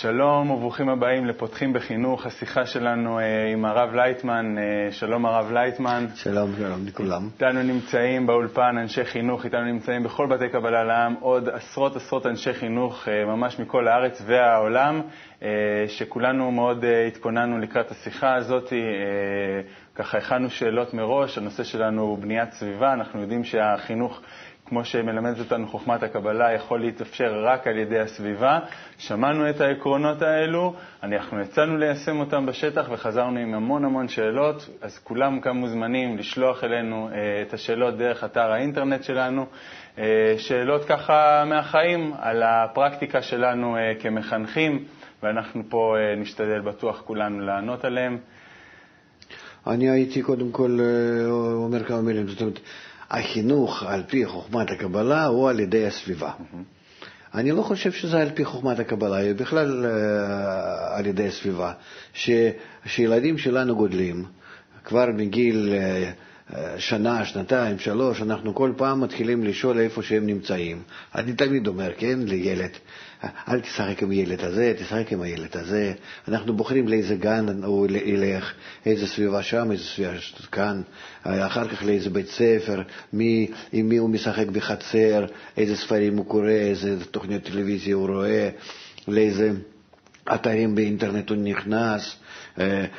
שלום וברוכים הבאים לפותחים בחינוך, השיחה שלנו אה, עם הרב לייטמן. אה, שלום הרב לייטמן. שלום, שלום לכולם. איתנו נמצאים באולפן אנשי חינוך, איתנו נמצאים בכל בתי קבלה לעם עוד עשרות עשרות אנשי חינוך, אה, ממש מכל הארץ והעולם, שכולנו מאוד התכוננו לקראת השיחה הזאת. ככה הכנו שאלות מראש, הנושא שלנו הוא בניית סביבה, אנחנו יודעים שהחינוך כמו שמלמדת אותנו חוכמת הקבלה, יכול להתאפשר רק על ידי הסביבה. שמענו את העקרונות האלו, אנחנו יצאנו ליישם אותם בשטח וחזרנו עם המון המון שאלות, אז כולם כאן מוזמנים לשלוח אלינו אה, את השאלות דרך אתר האינטרנט שלנו. אה, שאלות ככה מהחיים על הפרקטיקה שלנו אה, כמחנכים, ואנחנו פה נשתדל בטוח כולנו לענות עליהן. אני הייתי קודם כל אומר כמה מילים. זאת אומרת, החינוך על פי חוכמת הקבלה הוא על ידי הסביבה. Mm-hmm. אני לא חושב שזה על פי חוכמת הקבלה, היא בכלל uh, על ידי הסביבה. שילדים שלנו גודלים, כבר מגיל uh, שנה, שנתיים, שלוש, אנחנו כל פעם מתחילים לשאול איפה שהם נמצאים. אני תמיד אומר, כן, לילד, אל תשחק עם הילד הזה, תשחק עם הילד הזה. אנחנו בוחרים לאיזה גן הוא ילך, איזה סביבה שם, איזה סביבה כאן, אחר כך לאיזה בית ספר, מי, עם מי הוא משחק בחצר, איזה ספרים הוא קורא, איזה תוכניות טלוויזיה הוא רואה, לאיזה אתרים באינטרנט הוא נכנס.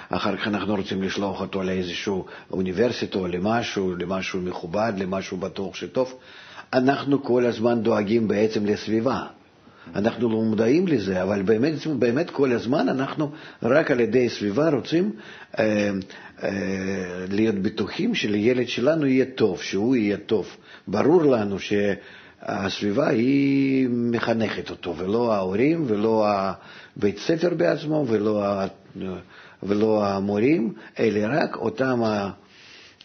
אחר כך אנחנו רוצים לשלוח אותו לאיזושהי אוניברסיטה או למשהו, למשהו מכובד, למשהו בטוח שטוב. אנחנו כל הזמן דואגים בעצם לסביבה. אנחנו לא מודעים לזה, אבל באמת, באמת כל הזמן אנחנו רק על ידי סביבה רוצים אה, אה, להיות בטוחים שלילד שלנו יהיה טוב, שהוא יהיה טוב. ברור לנו שהסביבה היא מחנכת אותו, ולא ההורים, ולא בית ספר בעצמו, ולא, ולא המורים, אלא רק אותם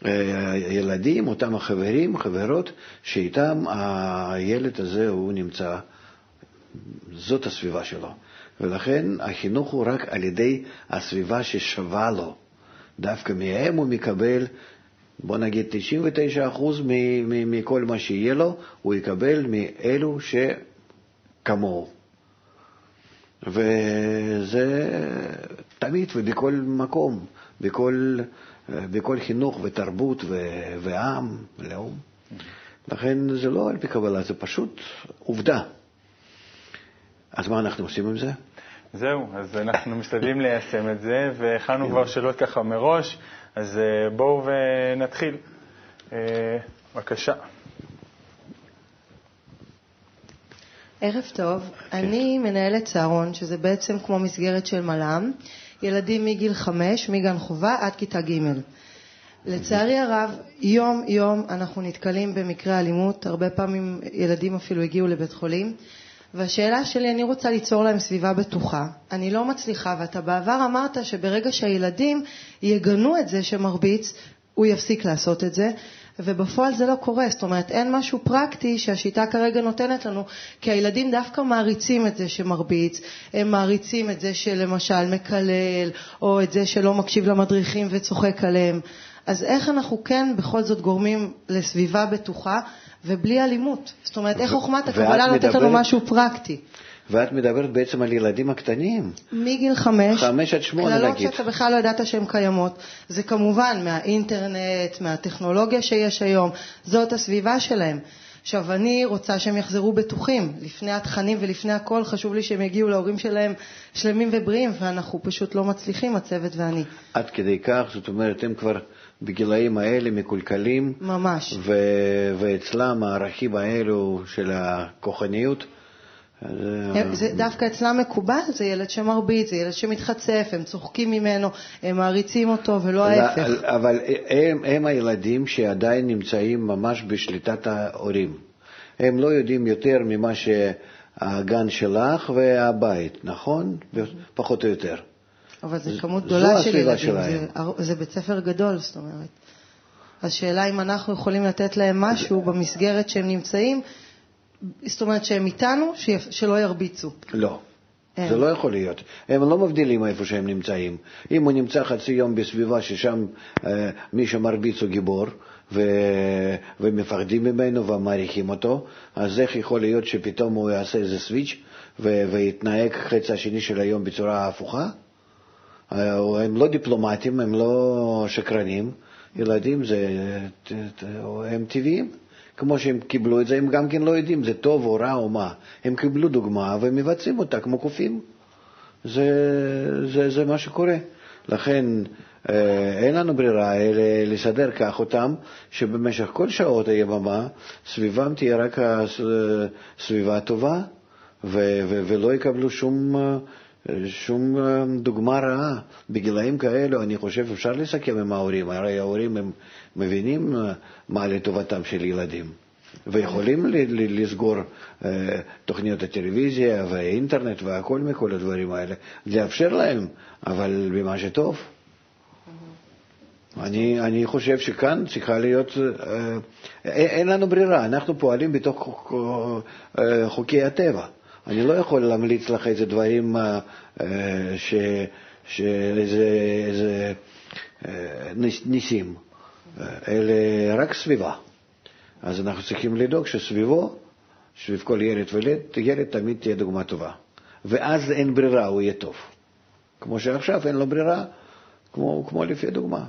הילדים, אותם החברים, חברות, שאיתם הילד הזה הוא נמצא. זאת הסביבה שלו. ולכן החינוך הוא רק על ידי הסביבה ששווה לו. דווקא מהם הוא מקבל, בוא נגיד 99% מכל מה שיהיה לו, הוא יקבל מאלו שכמוהו. וזה תמיד ובכל מקום, בכל, בכל חינוך ותרבות ועם, לאום. לכן זה לא על פי קבלה, זה פשוט עובדה. אז מה אנחנו עושים עם זה? זהו, אז אנחנו משתדלים ליישם את זה, והכנו כבר שאלות ככה מראש, אז אה, בואו ונתחיל. אה, בבקשה. ערב טוב, כן. אני מנהלת צהרון, שזה בעצם כמו מסגרת של מל"ם, ילדים מגיל חמש, מגן חובה עד כיתה ג'. לצערי הרב, יום-יום אנחנו נתקלים במקרי אלימות, הרבה פעמים ילדים אפילו הגיעו לבית חולים. והשאלה שלי, אני רוצה ליצור להם סביבה בטוחה. אני לא מצליחה, ואתה בעבר אמרת שברגע שהילדים יגנו את זה שמרביץ, הוא יפסיק לעשות את זה, ובפועל זה לא קורה. זאת אומרת, אין משהו פרקטי שהשיטה כרגע נותנת לנו, כי הילדים דווקא מעריצים את זה שמרביץ, הם מעריצים את זה שלמשל מקלל, או את זה שלא מקשיב למדריכים וצוחק עליהם. אז איך אנחנו כן בכל זאת גורמים לסביבה בטוחה ובלי אלימות. זאת אומרת, איך חוכמת הקבלה נותנת לנו משהו פרקטי. ואת מדברת בעצם על ילדים הקטנים. מגיל חמש. חמש עד שמונה נגיד. קללות שאתה בכלל לא ידעת שהן קיימות. זה כמובן מהאינטרנט, מהטכנולוגיה שיש היום, זאת הסביבה שלהם. עכשיו, אני רוצה שהם יחזרו בטוחים. לפני התכנים ולפני הכל, חשוב לי שהם יגיעו להורים שלהם שלמים ובריאים, ואנחנו פשוט לא מצליחים, הצוות ואני. עד כדי כך, זאת אומרת, הם כבר בגילאים האלה מקולקלים. ממש. ו- ואצלם הערכים האלו של הכוחניות. זה דווקא אצלם מקובל, זה ילד שמרביץ, זה ילד שמתחצף, הם צוחקים ממנו, הם מעריצים אותו ולא ההפך. אבל הם, הם הילדים שעדיין נמצאים ממש בשליטת ההורים. הם לא יודעים יותר ממה שהגן שלך והבית, נכון? פחות או יותר. אבל זו כמות גדולה של ילדים, זה, זה בית ספר גדול, זאת אומרת. השאלה אם אנחנו יכולים לתת להם משהו במסגרת שהם נמצאים, זאת אומרת שהם איתנו, שלא ירביצו. לא. אין. זה לא יכול להיות. הם לא מבדילים איפה שהם נמצאים. אם הוא נמצא חצי יום בסביבה ששם אה, מי שמרביץ הוא גיבור, ו... ומפחדים ממנו ומעריכים אותו, אז איך יכול להיות שפתאום הוא יעשה איזה סוויץ' ו... ויתנהג חצי השני של היום בצורה הפוכה? הם לא דיפלומטים, הם לא שקרנים, ילדים זה, הם טבעיים. כמו שהם קיבלו את זה, הם גם כן לא יודעים זה טוב או רע או מה. הם קיבלו דוגמה ומבצעים אותה כמו קופים. זה, זה, זה מה שקורה. לכן אה, אין לנו ברירה אלא לסדר כך אותם, שבמשך כל שעות היממה סביבם תהיה רק סביבה טובה, ו- ו- ולא יקבלו שום, שום דוגמה רעה. בגילאים כאלו אני חושב אפשר לסכם עם ההורים, הרי ההורים הם מבינים מה לטובתם של ילדים. ויכולים לסגור תוכניות הטלוויזיה והאינטרנט והכל מכל הדברים האלה, לאפשר להם, אבל במה שטוב. אני, אני חושב שכאן צריכה להיות, אה, אין לנו ברירה, אנחנו פועלים בתוך חוקי הטבע. אני לא יכול להמליץ לך איזה דברים, אה, ש, שאיזה איזה ניסים, אלה רק סביבה. אז אנחנו צריכים לדאוג שסביבו, סביב כל ילד וילד, ילד תמיד תהיה דוגמה טובה. ואז אין ברירה, הוא יהיה טוב. כמו שעכשיו אין לו ברירה, כמו, כמו לפי הדוגמה.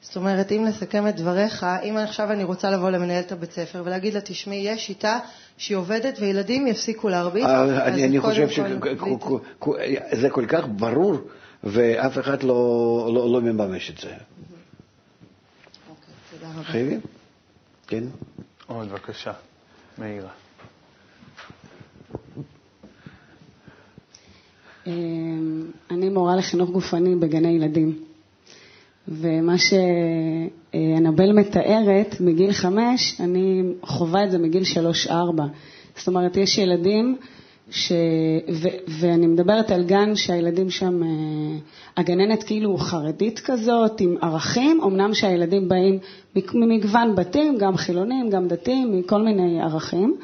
זאת אומרת, אם לסכם את דבריך, אם עכשיו אני רוצה לבוא למנהלת הבית ספר ולהגיד לה, תשמעי, יש שיטה שהיא עובדת וילדים יפסיקו להרביץ, אה, אני, אני חושב שזה כל כך ברור, ואף אחד לא, לא, לא מממש את זה. אוקיי. חייבים? כן. עוד בבקשה, מאירה. אמ, אני מורה לחינוך גופני בגני ילדים, ומה שאנבל מתארת מגיל חמש, אני חווה את זה מגיל שלוש-ארבע. זאת אומרת, יש ילדים ש... ו... ואני מדברת על גן שהילדים שם, אה, הגננת כאילו חרדית כזאת, עם ערכים, אמנם שהילדים באים ממגוון בתים, גם חילונים, גם דתיים, מכל מיני ערכים,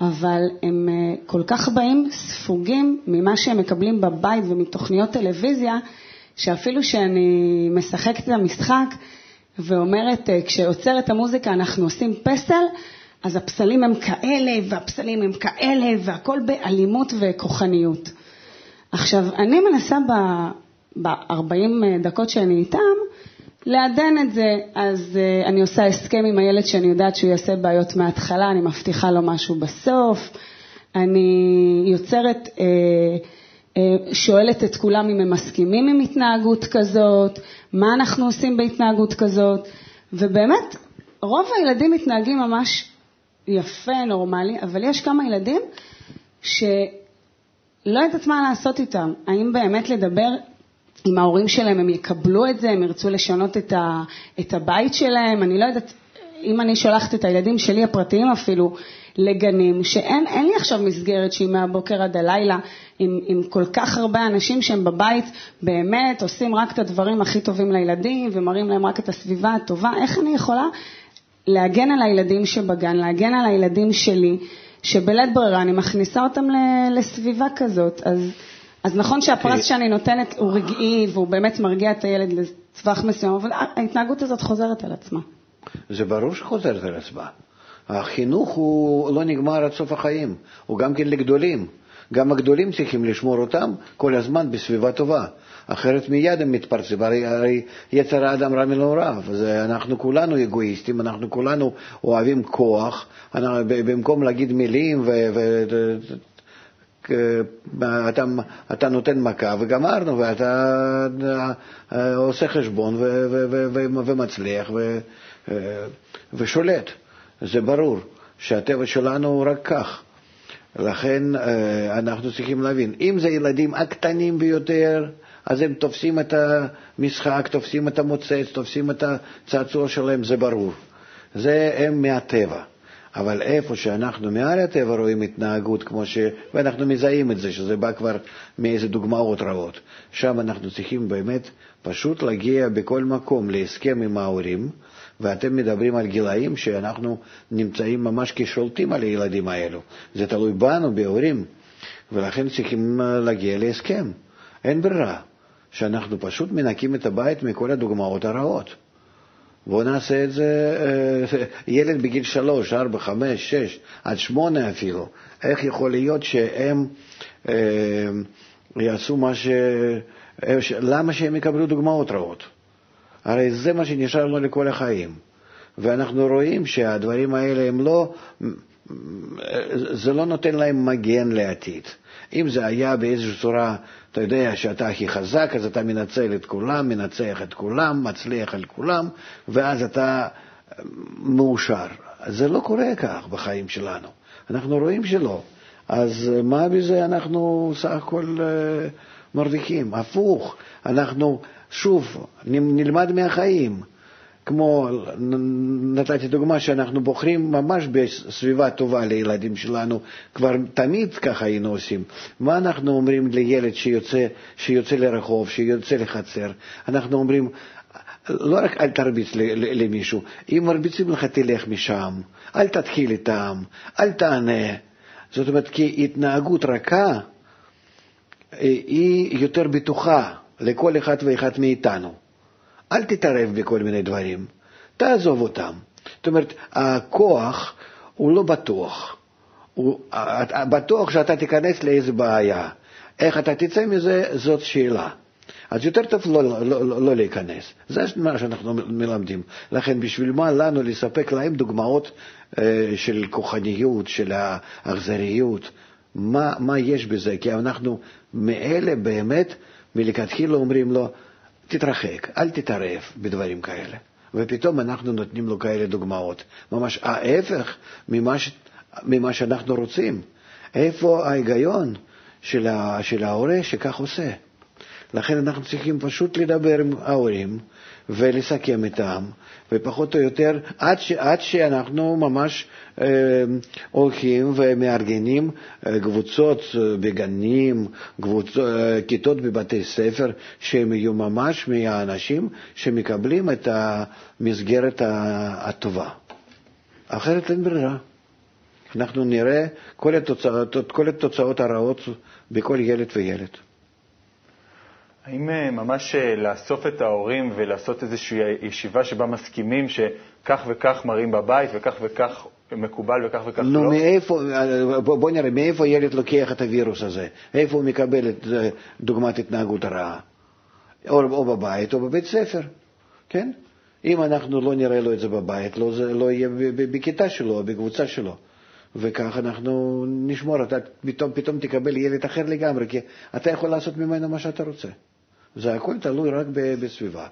אבל הם אה, כל כך באים ספוגים ממה שהם מקבלים בבית ומתוכניות טלוויזיה, שאפילו שאני משחקת את המשחק ואומרת, אה, כשעוצרת המוזיקה אנחנו עושים פסל, אז הפסלים הם כאלה, והפסלים הם כאלה, והכל באלימות וכוחניות. עכשיו, אני מנסה ב-40 דקות שאני איתם, לעדן את זה, אז uh, אני עושה הסכם עם הילד שאני יודעת שהוא יעשה בעיות מההתחלה, אני מבטיחה לו משהו בסוף, אני יוצרת, uh, שואלת את כולם אם הם מסכימים עם התנהגות כזאת, מה אנחנו עושים בהתנהגות כזאת, ובאמת, רוב הילדים מתנהגים ממש יפה, נורמלי, אבל יש כמה ילדים שלא יודעת מה לעשות איתם. האם באמת לדבר עם ההורים שלהם, הם יקבלו את זה, הם ירצו לשנות את, ה, את הבית שלהם, אני לא יודעת, אם אני שולחת את הילדים שלי, הפרטיים אפילו, לגנים, שאין לי עכשיו מסגרת שהיא מהבוקר עד הלילה, עם, עם כל כך הרבה אנשים שהם בבית באמת עושים רק את הדברים הכי טובים לילדים ומראים להם רק את הסביבה הטובה, איך אני יכולה להגן על הילדים שבגן, להגן על הילדים שלי, שבלית ברירה אני מכניסה אותם לסביבה כזאת. אז, אז נכון שהפרס שאני נותנת הוא רגעי והוא באמת מרגיע את הילד לטווח מסוים, אבל ההתנהגות הזאת חוזרת על עצמה. זה ברור שחוזרת על עצמה. החינוך הוא לא נגמר עד סוף החיים, הוא גם כן לגדולים. גם הגדולים צריכים לשמור אותם כל הזמן בסביבה טובה. אחרת מיד הם מתפרצים, הרי, הרי יצר האדם רע מנעוריו, אנחנו כולנו אגואיסטים, אנחנו כולנו אוהבים כוח, אנחנו, במקום להגיד מילים ו... ו אתה, אתה נותן מכה וגמרנו, ואתה עושה חשבון ו, ו, ו, ו, ומצליח ו, ושולט. זה ברור שהטבע שלנו הוא רק כך. לכן אנחנו צריכים להבין, אם זה ילדים הקטנים ביותר, אז הם תופסים את המשחק, תופסים את המוצץ, תופסים את הצעצוע שלהם, זה ברור. זה הם מהטבע. אבל איפה שאנחנו מעל הטבע רואים התנהגות כמו ש... ואנחנו מזהים את זה, שזה בא כבר מאיזה דוגמאות רעות. שם אנחנו צריכים באמת פשוט להגיע בכל מקום להסכם עם ההורים, ואתם מדברים על גילאים שאנחנו נמצאים ממש כשולטים על הילדים האלו. זה תלוי בנו, בהורים, ולכן צריכים להגיע להסכם. אין ברירה. שאנחנו פשוט מנקים את הבית מכל הדוגמאות הרעות. בואו נעשה את זה, אה, ילד בגיל שלוש, ארבע, חמש, שש, עד שמונה אפילו. איך יכול להיות שהם אה, יעשו מה ש... אה, למה שהם יקבלו דוגמאות רעות? הרי זה מה שנשאר לנו לכל החיים. ואנחנו רואים שהדברים האלה הם לא, זה לא נותן להם מגן לעתיד. אם זה היה באיזושהי צורה, אתה יודע שאתה הכי חזק, אז אתה מנצל את כולם, מנצח את כולם, מצליח על כולם, ואז אתה מאושר. זה לא קורה כך בחיים שלנו. אנחנו רואים שלא. אז מה בזה אנחנו סך הכל אה, מרוויחים? הפוך, אנחנו שוב נלמד מהחיים. כמו, נתתי דוגמה שאנחנו בוחרים ממש בסביבה טובה לילדים שלנו, כבר תמיד ככה היינו עושים. מה אנחנו אומרים לילד שיוצא, שיוצא לרחוב, שיוצא לחצר? אנחנו אומרים, לא רק אל תרביץ למישהו, אם מרביצים לך תלך משם, אל תתחיל איתם, אל תענה. זאת אומרת, כי התנהגות רכה אה, היא יותר בטוחה לכל אחד ואחד מאיתנו. אל תתערב בכל מיני דברים, תעזוב אותם. זאת אומרת, הכוח הוא לא בטוח. הוא, בטוח שאתה תיכנס לאיזו בעיה. איך אתה תצא מזה, זאת שאלה. אז יותר טוב לא, לא, לא, לא להיכנס. זה מה שאנחנו מלמדים. לכן בשביל מה לנו לספק להם דוגמאות אה, של כוחניות, של האכזריות? מה, מה יש בזה? כי אנחנו מאלה באמת מלכתחילה אומרים לו, תתרחק, אל תתערב בדברים כאלה. ופתאום אנחנו נותנים לו כאלה דוגמאות. ממש ההפך ממה, ש... ממה שאנחנו רוצים. איפה ההיגיון של, ה... של ההורה שכך עושה? לכן אנחנו צריכים פשוט לדבר עם ההורים ולסכם איתם, ופחות או יותר, עד, ש, עד שאנחנו ממש אה, הולכים ומארגנים אה, קבוצות אה, בגנים, קבוצ, אה, כיתות בבתי ספר, שהם יהיו ממש מהאנשים שמקבלים את המסגרת הטובה. אחרת אין ברירה. אנחנו נראה כל התוצאות, כל התוצאות הרעות בכל ילד וילד. האם אה, ממש אה, לאסוף את ההורים ולעשות איזושהי ישיבה שבה מסכימים שכך וכך מראים בבית וכך וכך מקובל וכך וכך לא? נו, מאיפה, אה, בוא נראה, מאיפה ילד לוקח את הווירוס הזה? איפה הוא מקבל את דוגמת התנהגות הרעה? או, או בבית או בבית ספר, כן? אם אנחנו לא נראה לו את זה בבית, לא, זה לא יהיה בכיתה שלו, בקבוצה שלו. וכך אנחנו נשמור, אתה פתאום, פתאום תקבל ילד אחר לגמרי, כי אתה יכול לעשות ממנו מה שאתה רוצה. זה הכל תלוי רק בסביבה.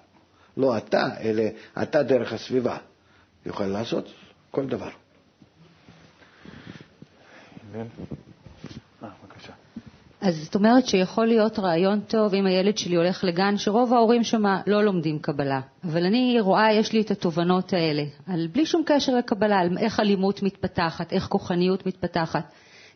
לא אתה, אלא אתה דרך הסביבה. יוכל לעשות כל דבר. אה, אז זאת אומרת שיכול להיות רעיון טוב אם הילד שלי הולך לגן שרוב ההורים שם לא לומדים קבלה. אבל אני רואה, יש לי את התובנות האלה, על בלי שום קשר לקבלה, על איך אלימות מתפתחת, איך כוחניות מתפתחת.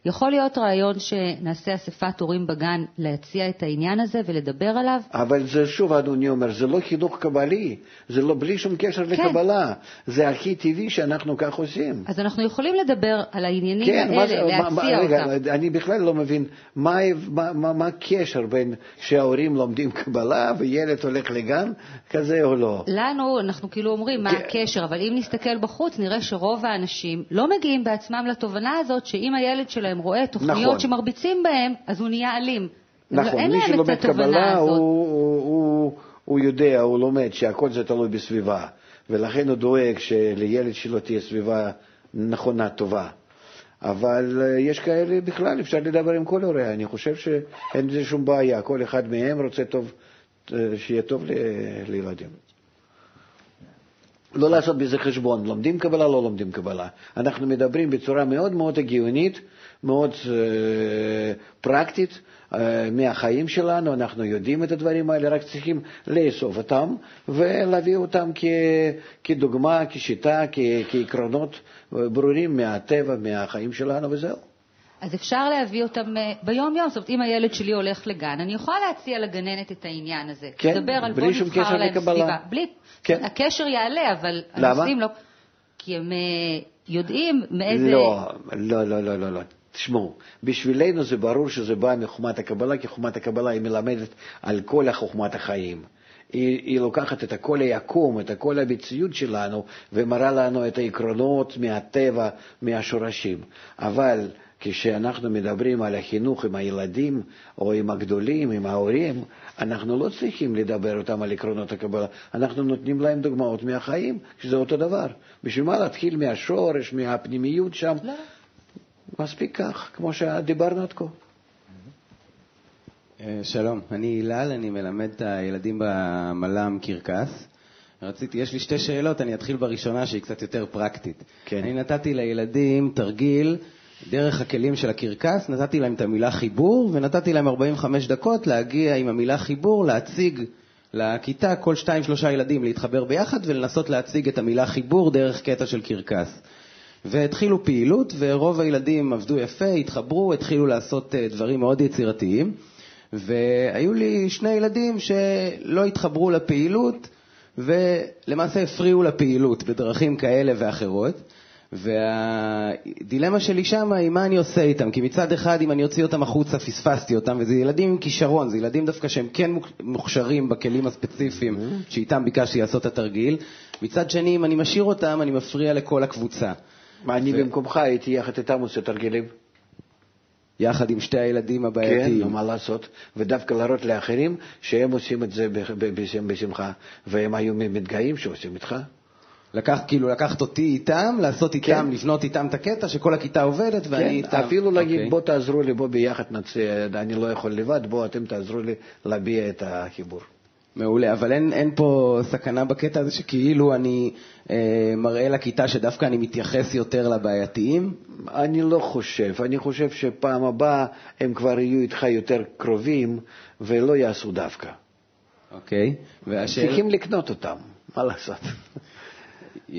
יכול להיות רעיון שנעשה אספת הורים בגן להציע את העניין הזה ולדבר עליו? אבל זה שוב, אדוני אומר, זה לא חינוך קבלי, זה לא בלי שום קשר כן. לקבלה, זה הכי טבעי שאנחנו כך עושים. אז אנחנו יכולים לדבר על העניינים כן, האלה, מה, להציע מה, רגע, אותם. רגע, אני בכלל לא מבין מה, מה, מה, מה הקשר בין שההורים לומדים קבלה וילד הולך לגן כזה או לא. לנו, אנחנו כאילו אומרים מה כן. הקשר, אבל אם נסתכל בחוץ, נראה שרוב האנשים לא מגיעים בעצמם לתובנה הזאת שאם הילד שלהם שלהם רואה תוכניות נכון. שמרביצים בהם, אז הוא נהיה אלים. לא- נכון, מי שלומד קבלה הוא, הוא, הוא, הוא יודע, הוא לומד שהכל זה תלוי בסביבה, ולכן הוא דואג שלילד שלו תהיה סביבה נכונה, טובה. אבל אה, יש כאלה בכלל, אפשר לדבר עם כל הורי, אני חושב שאין בזה שום בעיה, כל אחד מהם רוצה טוב, אה, שיהיה טוב לילדים. לא לעשות בזה חשבון, לומדים קבלה, לא לומדים קבלה. אנחנו מדברים בצורה מאוד מאוד הגיונית מאוד אה, פרקטית אה, מהחיים שלנו, אנחנו יודעים את הדברים האלה, רק צריכים לאסוף אותם ולהביא אותם כדוגמה, כשיטה, כעקרונות ברורים מהטבע, מהחיים שלנו וזהו. אז אפשר להביא אותם אה, ביום-יום. זאת אומרת, אם הילד שלי הולך לגן, אני יכולה להציע לגננת את העניין הזה. כן, על בלי שום קשר לקבלה. בלי, כן. הקשר יעלה, אבל למה? הנושאים לא... כי הם יודעים מאיזה... לא, לא, לא, לא, לא. תשמעו, בשבילנו זה ברור שזה בא מחוכמת הקבלה, כי חוכמת הקבלה היא מלמדת על כל חוכמת החיים. היא, היא לוקחת את כל היקום, את כל המציאות שלנו, ומראה לנו את העקרונות מהטבע, מהשורשים. אבל כשאנחנו מדברים על החינוך עם הילדים או עם הגדולים, עם ההורים, אנחנו לא צריכים לדבר אותם על עקרונות הקבלה, אנחנו נותנים להם דוגמאות מהחיים, שזה אותו דבר. בשביל מה להתחיל מהשורש, מהפנימיות שם? לא. מספיק כך, כמו שדיברנו עד כה. אה, שלום, אני הילל, אני מלמד את הילדים במל"ם קרקס. רציתי, יש לי שתי שאלות, אני אתחיל בראשונה שהיא קצת יותר פרקטית. כן. אני נתתי לילדים תרגיל דרך הכלים של הקרקס, נתתי להם את המילה חיבור, ונתתי להם 45 דקות להגיע עם המילה חיבור, להציג לכיתה, כל שתיים, שלושה ילדים להתחבר ביחד ולנסות להציג את המילה חיבור דרך קטע של קרקס. והתחילו פעילות, ורוב הילדים עבדו יפה, התחברו, התחילו לעשות אה, דברים מאוד יצירתיים. והיו לי שני ילדים שלא התחברו לפעילות, ולמעשה הפריעו לפעילות בדרכים כאלה ואחרות. והדילמה שלי שם היא מה אני עושה איתם, כי מצד אחד אם אני אוציא אותם החוצה פספסתי אותם, וזה ילדים עם כישרון, זה ילדים דווקא שהם כן מוכשרים בכלים הספציפיים mm-hmm. שאיתם ביקשתי לעשות את התרגיל, מצד שני אם אני משאיר אותם אני מפריע לכל הקבוצה. מה, אני במקומך הייתי יחד איתם עושה תרגילים. יחד עם שתי הילדים הבעייתיים. כן, מה לעשות, ודווקא להראות לאחרים שהם עושים את זה בשמחה, והם היו מתגאים שעושים איתך. לקח, כאילו לקחת אותי איתם, לעשות איתם, כן. לבנות איתם את הקטע, שכל הכיתה עובדת ואני כן, איתם. אפילו להגיד, אוקיי. בוא תעזרו לי, בוא ביחד נצא, אני לא יכול לבד, בוא אתם תעזרו לי להביע את החיבור. מעולה, אבל אין, אין פה סכנה בקטע הזה שכאילו אני אה, מראה לכיתה שדווקא אני מתייחס יותר לבעייתיים? אני לא חושב. אני חושב שפעם הבאה הם כבר יהיו איתך יותר קרובים ולא יעשו דווקא. אוקיי, והשאלה... צריכים לקנות אותם, מה לעשות?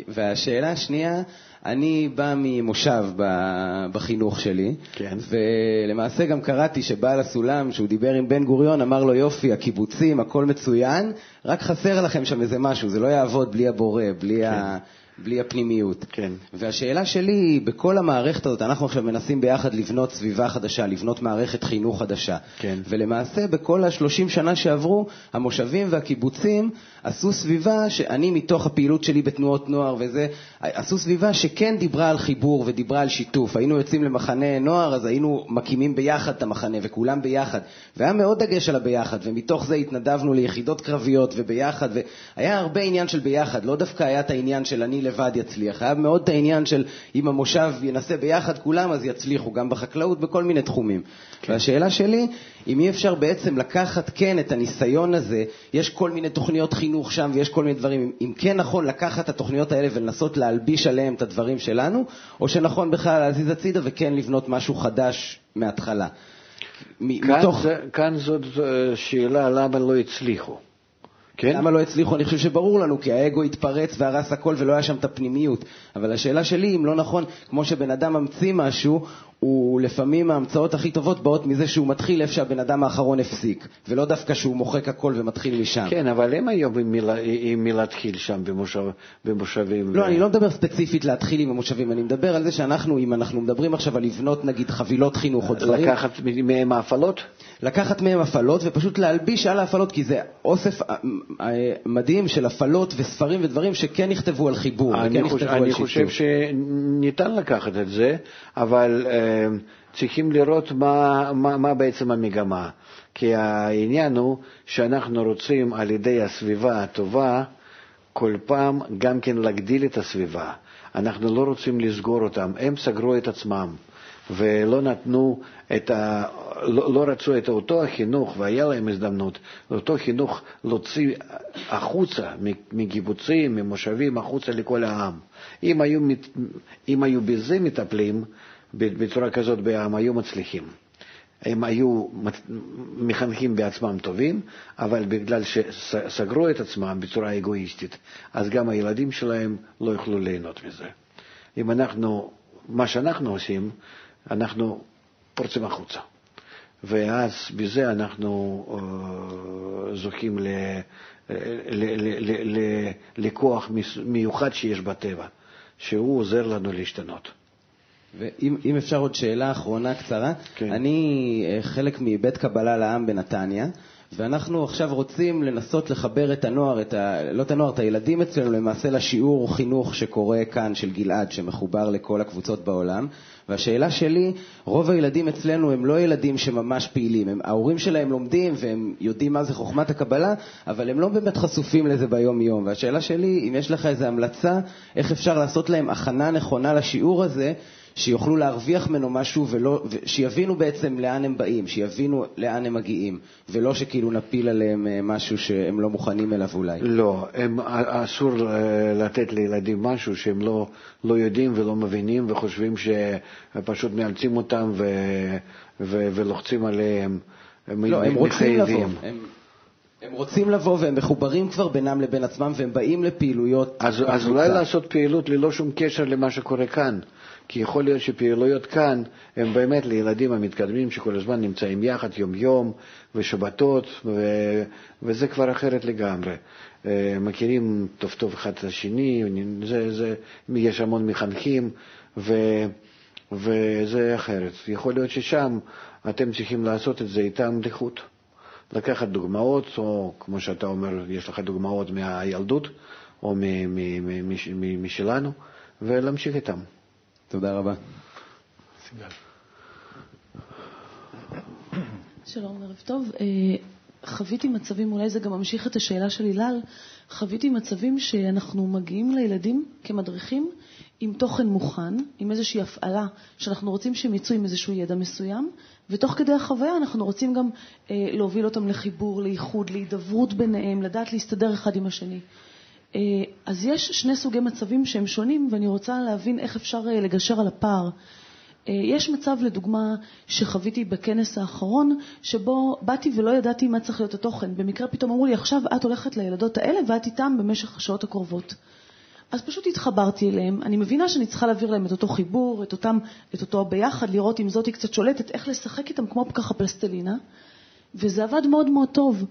והשאלה השנייה, אני בא ממושב בחינוך שלי, כן. ולמעשה גם קראתי שבעל הסולם, שהוא דיבר עם בן גוריון, אמר לו, יופי, הקיבוצים, הכל מצוין, רק חסר לכם שם איזה משהו, זה לא יעבוד בלי הבורא, בלי כן. ה... בלי הפנימיות. כן. והשאלה שלי היא, בכל המערכת הזאת, אנחנו עכשיו מנסים ביחד לבנות סביבה חדשה, לבנות מערכת חינוך חדשה. כן. ולמעשה, בכל השלושים שנה שעברו, המושבים והקיבוצים עשו סביבה שאני, מתוך הפעילות שלי בתנועות נוער וזה, עשו סביבה שכן דיברה על חיבור ודיברה על שיתוף. היינו יוצאים למחנה נוער, אז היינו מקימים ביחד את המחנה, וכולם ביחד. והיה מאוד דגש על הביחד, ומתוך זה התנדבנו ליחידות קרביות וביחד, והיה הרבה עניין של ביחד, לא דווקא היה את העניין של אני לבד יצליח. היה מאוד את העניין של אם המושב ינסה ביחד כולם, אז יצליחו, גם בחקלאות, בכל מיני תחומים. כן. והשאלה שלי, אם אי אפשר בעצם לקחת כן את הניסיון הזה, יש כל מיני תוכניות חינוך שם ויש כל מיני דברים, אם כן נכון לקחת את התוכניות האלה ולנסות להלביש עליהם את הדברים שלנו, או שנכון בכלל להזיז הצידה וכן לבנות משהו חדש מההתחלה. כאן, מתוך... כאן זאת אה, שאלה למה לא הצליחו. כן? למה לא הצליחו? אני חושב שברור לנו, כי האגו התפרץ והרס הכל ולא היה שם את הפנימיות. אבל השאלה שלי, אם לא נכון, כמו שבן אדם ממציא משהו, הוא לפעמים ההמצאות הכי טובות באות מזה שהוא מתחיל איפה שהבן אדם האחרון הפסיק, ולא דווקא שהוא מוחק הכל ומתחיל משם. כן, אבל הם היום עם מי להתחיל שם במושב, במושבים. לא, ו... אני לא מדבר ספציפית להתחיל עם המושבים, אני מדבר על זה שאנחנו, אם אנחנו מדברים עכשיו על לבנות נגיד חבילות חינוך או דברים... לקחת מהם ההפעלות? לקחת מהם הפעלות ופשוט להלביש על ההפעלות, כי זה אוסף אה, אה, מדהים של הפעלות וספרים ודברים שכן נכתבו על חיבור וכן נכתבו על שיתוף. אני חושב שניתן לקחת את זה, אבל... צריכים לראות מה, מה, מה בעצם המגמה. כי העניין הוא שאנחנו רוצים על ידי הסביבה הטובה כל פעם גם כן להגדיל את הסביבה. אנחנו לא רוצים לסגור אותם, הם סגרו את עצמם. ולא נתנו את ה... לא, לא רצו את אותו החינוך, והיה להם הזדמנות, אותו חינוך להוציא החוצה מקיבוצים, ממושבים, החוצה לכל העם. אם היו, אם היו בזה מטפלים, בצורה כזאת הם היו מצליחים. הם היו מחנכים בעצמם טובים, אבל בגלל שסגרו את עצמם בצורה אגואיסטית, אז גם הילדים שלהם לא יוכלו ליהנות מזה. אם אנחנו, מה שאנחנו עושים, אנחנו פורצים החוצה. ואז בזה אנחנו uh, זוכים ל, ל, לכוח מיוחד שיש בטבע, שהוא עוזר לנו להשתנות. ואם אפשר עוד שאלה אחרונה קצרה, כן. אני אה, חלק מבית קבלה לעם בנתניה, ואנחנו עכשיו רוצים לנסות לחבר את הנוער, את ה... לא את הנוער, את הילדים אצלנו למעשה לשיעור חינוך שקורה כאן של גלעד, שמחובר לכל הקבוצות בעולם. והשאלה שלי, רוב הילדים אצלנו הם לא ילדים שממש פעילים, הם, ההורים שלהם לומדים והם יודעים מה זה חוכמת הקבלה, אבל הם לא באמת חשופים לזה ביום-יום. והשאלה שלי, אם יש לך איזו המלצה, איך אפשר לעשות להם הכנה נכונה לשיעור הזה, שיוכלו להרוויח ממנו משהו, ולא, שיבינו בעצם לאן הם באים, שיבינו לאן הם מגיעים, ולא שכאילו נפיל עליהם אה, משהו שהם לא מוכנים אליו אולי. לא, הם, אסור אה, לתת לילדים משהו שהם לא, לא יודעים ולא מבינים וחושבים שפשוט מאלצים אותם ו, ו, ולוחצים עליהם. הם לא, הם רוצים לבוא. הם... הם רוצים לבוא והם מחוברים כבר בינם לבין עצמם והם באים לפעילויות. אז, אז אולי לעשות פעילות ללא שום קשר למה שקורה כאן. כי יכול להיות שפעילויות כאן הן באמת לילדים המתקדמים שכל הזמן נמצאים יחד יום-יום ושבתות, ו... וזה כבר אחרת לגמרי. אה, מכירים טוב טוב אחד את השני, זה, זה, יש המון מחנכים, ו... וזה אחרת. יכול להיות ששם אתם צריכים לעשות את זה איתם לחוט. לקחת דוגמאות, או כמו שאתה אומר, יש לך דוגמאות מהילדות, או משלנו, ולהמשיך איתם. תודה רבה. שלום, ערב טוב. אה, חוויתי מצבים, אולי זה גם ממשיך את השאלה של הילל, חוויתי מצבים שאנחנו מגיעים לילדים כמדריכים עם תוכן מוכן, עם איזושהי הפעלה שאנחנו רוצים שהם יצאו עם איזשהו ידע מסוים, ותוך כדי החוויה אנחנו רוצים גם אה, להוביל אותם לחיבור, לאיחוד, להידברות ביניהם, לדעת להסתדר אחד עם השני. אה, אז יש שני סוגי מצבים שהם שונים, ואני רוצה להבין איך אפשר אה, לגשר על הפער. אה, יש מצב, לדוגמה, שחוויתי בכנס האחרון, שבו באתי ולא ידעתי מה צריך להיות התוכן. במקרה פתאום אמרו לי, עכשיו את הולכת לילדות האלה ואת איתן במשך השעות הקרובות. אז פשוט התחברתי אליהם. אני מבינה שאני צריכה להעביר להם את אותו חיבור, את, אותם, את אותו ביחד, לראות אם זאתי קצת שולטת, איך לשחק איתם כמו ככה פלסטלינה. וזה עבד מאוד מאוד טוב.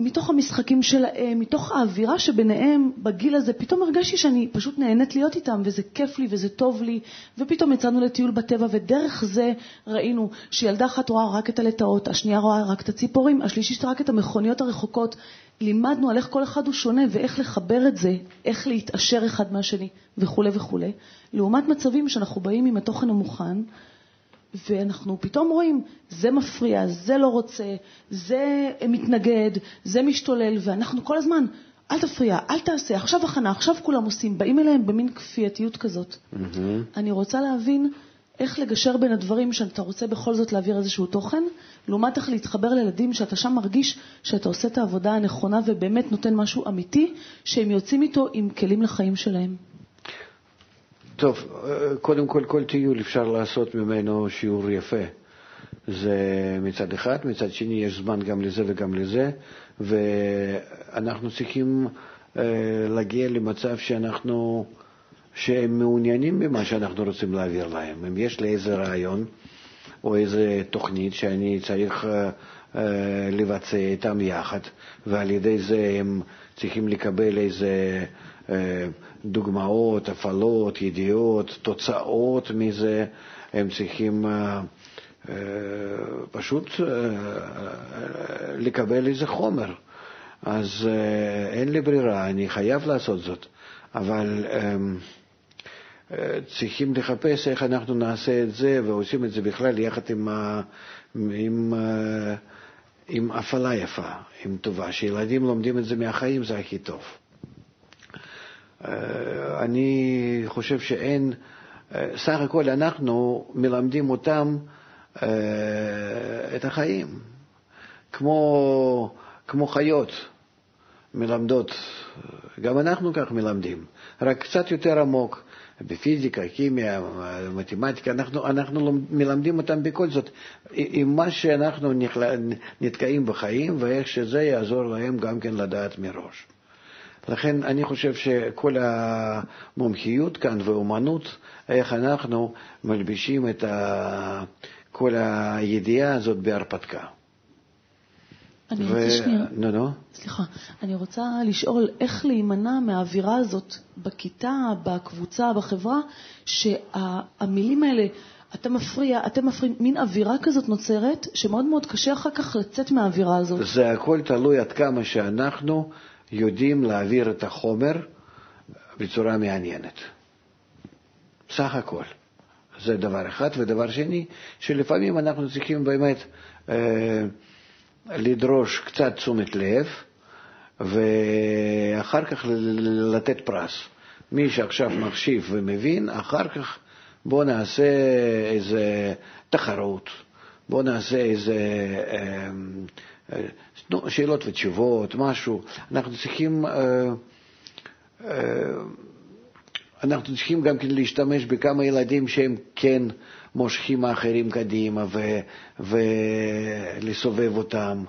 מתוך המשחקים שלהם, מתוך האווירה שביניהם בגיל הזה, פתאום הרגשתי שאני פשוט נהנית להיות איתם, וזה כיף לי וזה טוב לי, ופתאום יצאנו לטיול בטבע, ודרך זה ראינו שילדה אחת רואה רק את הלטאות, השנייה רואה רק את הציפורים, השלישית רק את המכוניות הרחוקות. לימדנו על איך כל אחד הוא שונה ואיך לחבר את זה, איך להתעשר אחד מהשני וכולי וכולי, לעומת מצבים שאנחנו באים עם התוכן המוכן, ואנחנו פתאום רואים, זה מפריע, זה לא רוצה, זה מתנגד, זה משתולל, ואנחנו כל הזמן, אל תפריע, אל תעשה, עכשיו הכנה, עכשיו כולם עושים, באים אליהם במין כפייתיות כזאת. Mm-hmm. אני רוצה להבין איך לגשר בין הדברים שאתה רוצה בכל זאת להעביר איזשהו תוכן, לעומת איך להתחבר לילדים שאתה שם מרגיש שאתה עושה את העבודה הנכונה ובאמת נותן משהו אמיתי, שהם יוצאים איתו עם כלים לחיים שלהם. טוב, קודם כל, כל טיול אפשר לעשות ממנו שיעור יפה. זה מצד אחד, מצד שני יש זמן גם לזה וגם לזה, ואנחנו צריכים אה, להגיע למצב שאנחנו, שהם מעוניינים במה שאנחנו רוצים להעביר להם. אם יש לי איזה רעיון או איזה תוכנית שאני צריך אה, אה, לבצע איתם יחד, ועל ידי זה הם צריכים לקבל איזה... דוגמאות, הפעלות, ידיעות, תוצאות מזה, הם צריכים אה, אה, פשוט אה, לקבל איזה חומר. אז אין לי ברירה, אני חייב לעשות זאת, אבל צריכים לחפש איך אנחנו נעשה את זה, ועושים את זה בכלל יחד עם, עם, עם הפעלה יפה, עם טובה. שילדים לומדים את זה מהחיים זה הכי טוב. אה, אני חושב שאין, אה, סך הכל אנחנו מלמדים אותם אה, את החיים, כמו, כמו חיות מלמדות, גם אנחנו כך מלמדים, רק קצת יותר עמוק. בפיזיקה, כימיה, מתמטיקה, אנחנו, אנחנו מלמדים אותם בכל זאת עם מה שאנחנו נתקעים בחיים ואיך שזה יעזור להם גם כן לדעת מראש. לכן אני חושב שכל המומחיות כאן ואומנות, איך אנחנו מלבישים את כל הידיעה הזאת בהרפתקה. אני ו... רוצה שנייה, נו, נו. סליחה, אני רוצה לשאול איך להימנע מהאווירה הזאת בכיתה, בקבוצה, בחברה, שהמילים האלה, אתה מפריע, אתם מפריעים, מין אווירה כזאת נוצרת, שמאוד מאוד קשה אחר כך לצאת מהאווירה הזאת. זה הכל תלוי עד כמה שאנחנו יודעים להעביר את החומר בצורה מעניינת. סך הכל. זה דבר אחד. ודבר שני, שלפעמים אנחנו צריכים באמת אה, לדרוש קצת תשומת לב, ואחר כך לתת פרס. מי שעכשיו מקשיב ומבין, אחר כך בואו נעשה איזה תחרות, בואו נעשה איזה אה, אה, שאלות ותשובות, משהו. אנחנו צריכים, אה, אנחנו צריכים גם כן להשתמש בכמה ילדים שהם כן מושכים האחרים קדימה ולסובב אותם.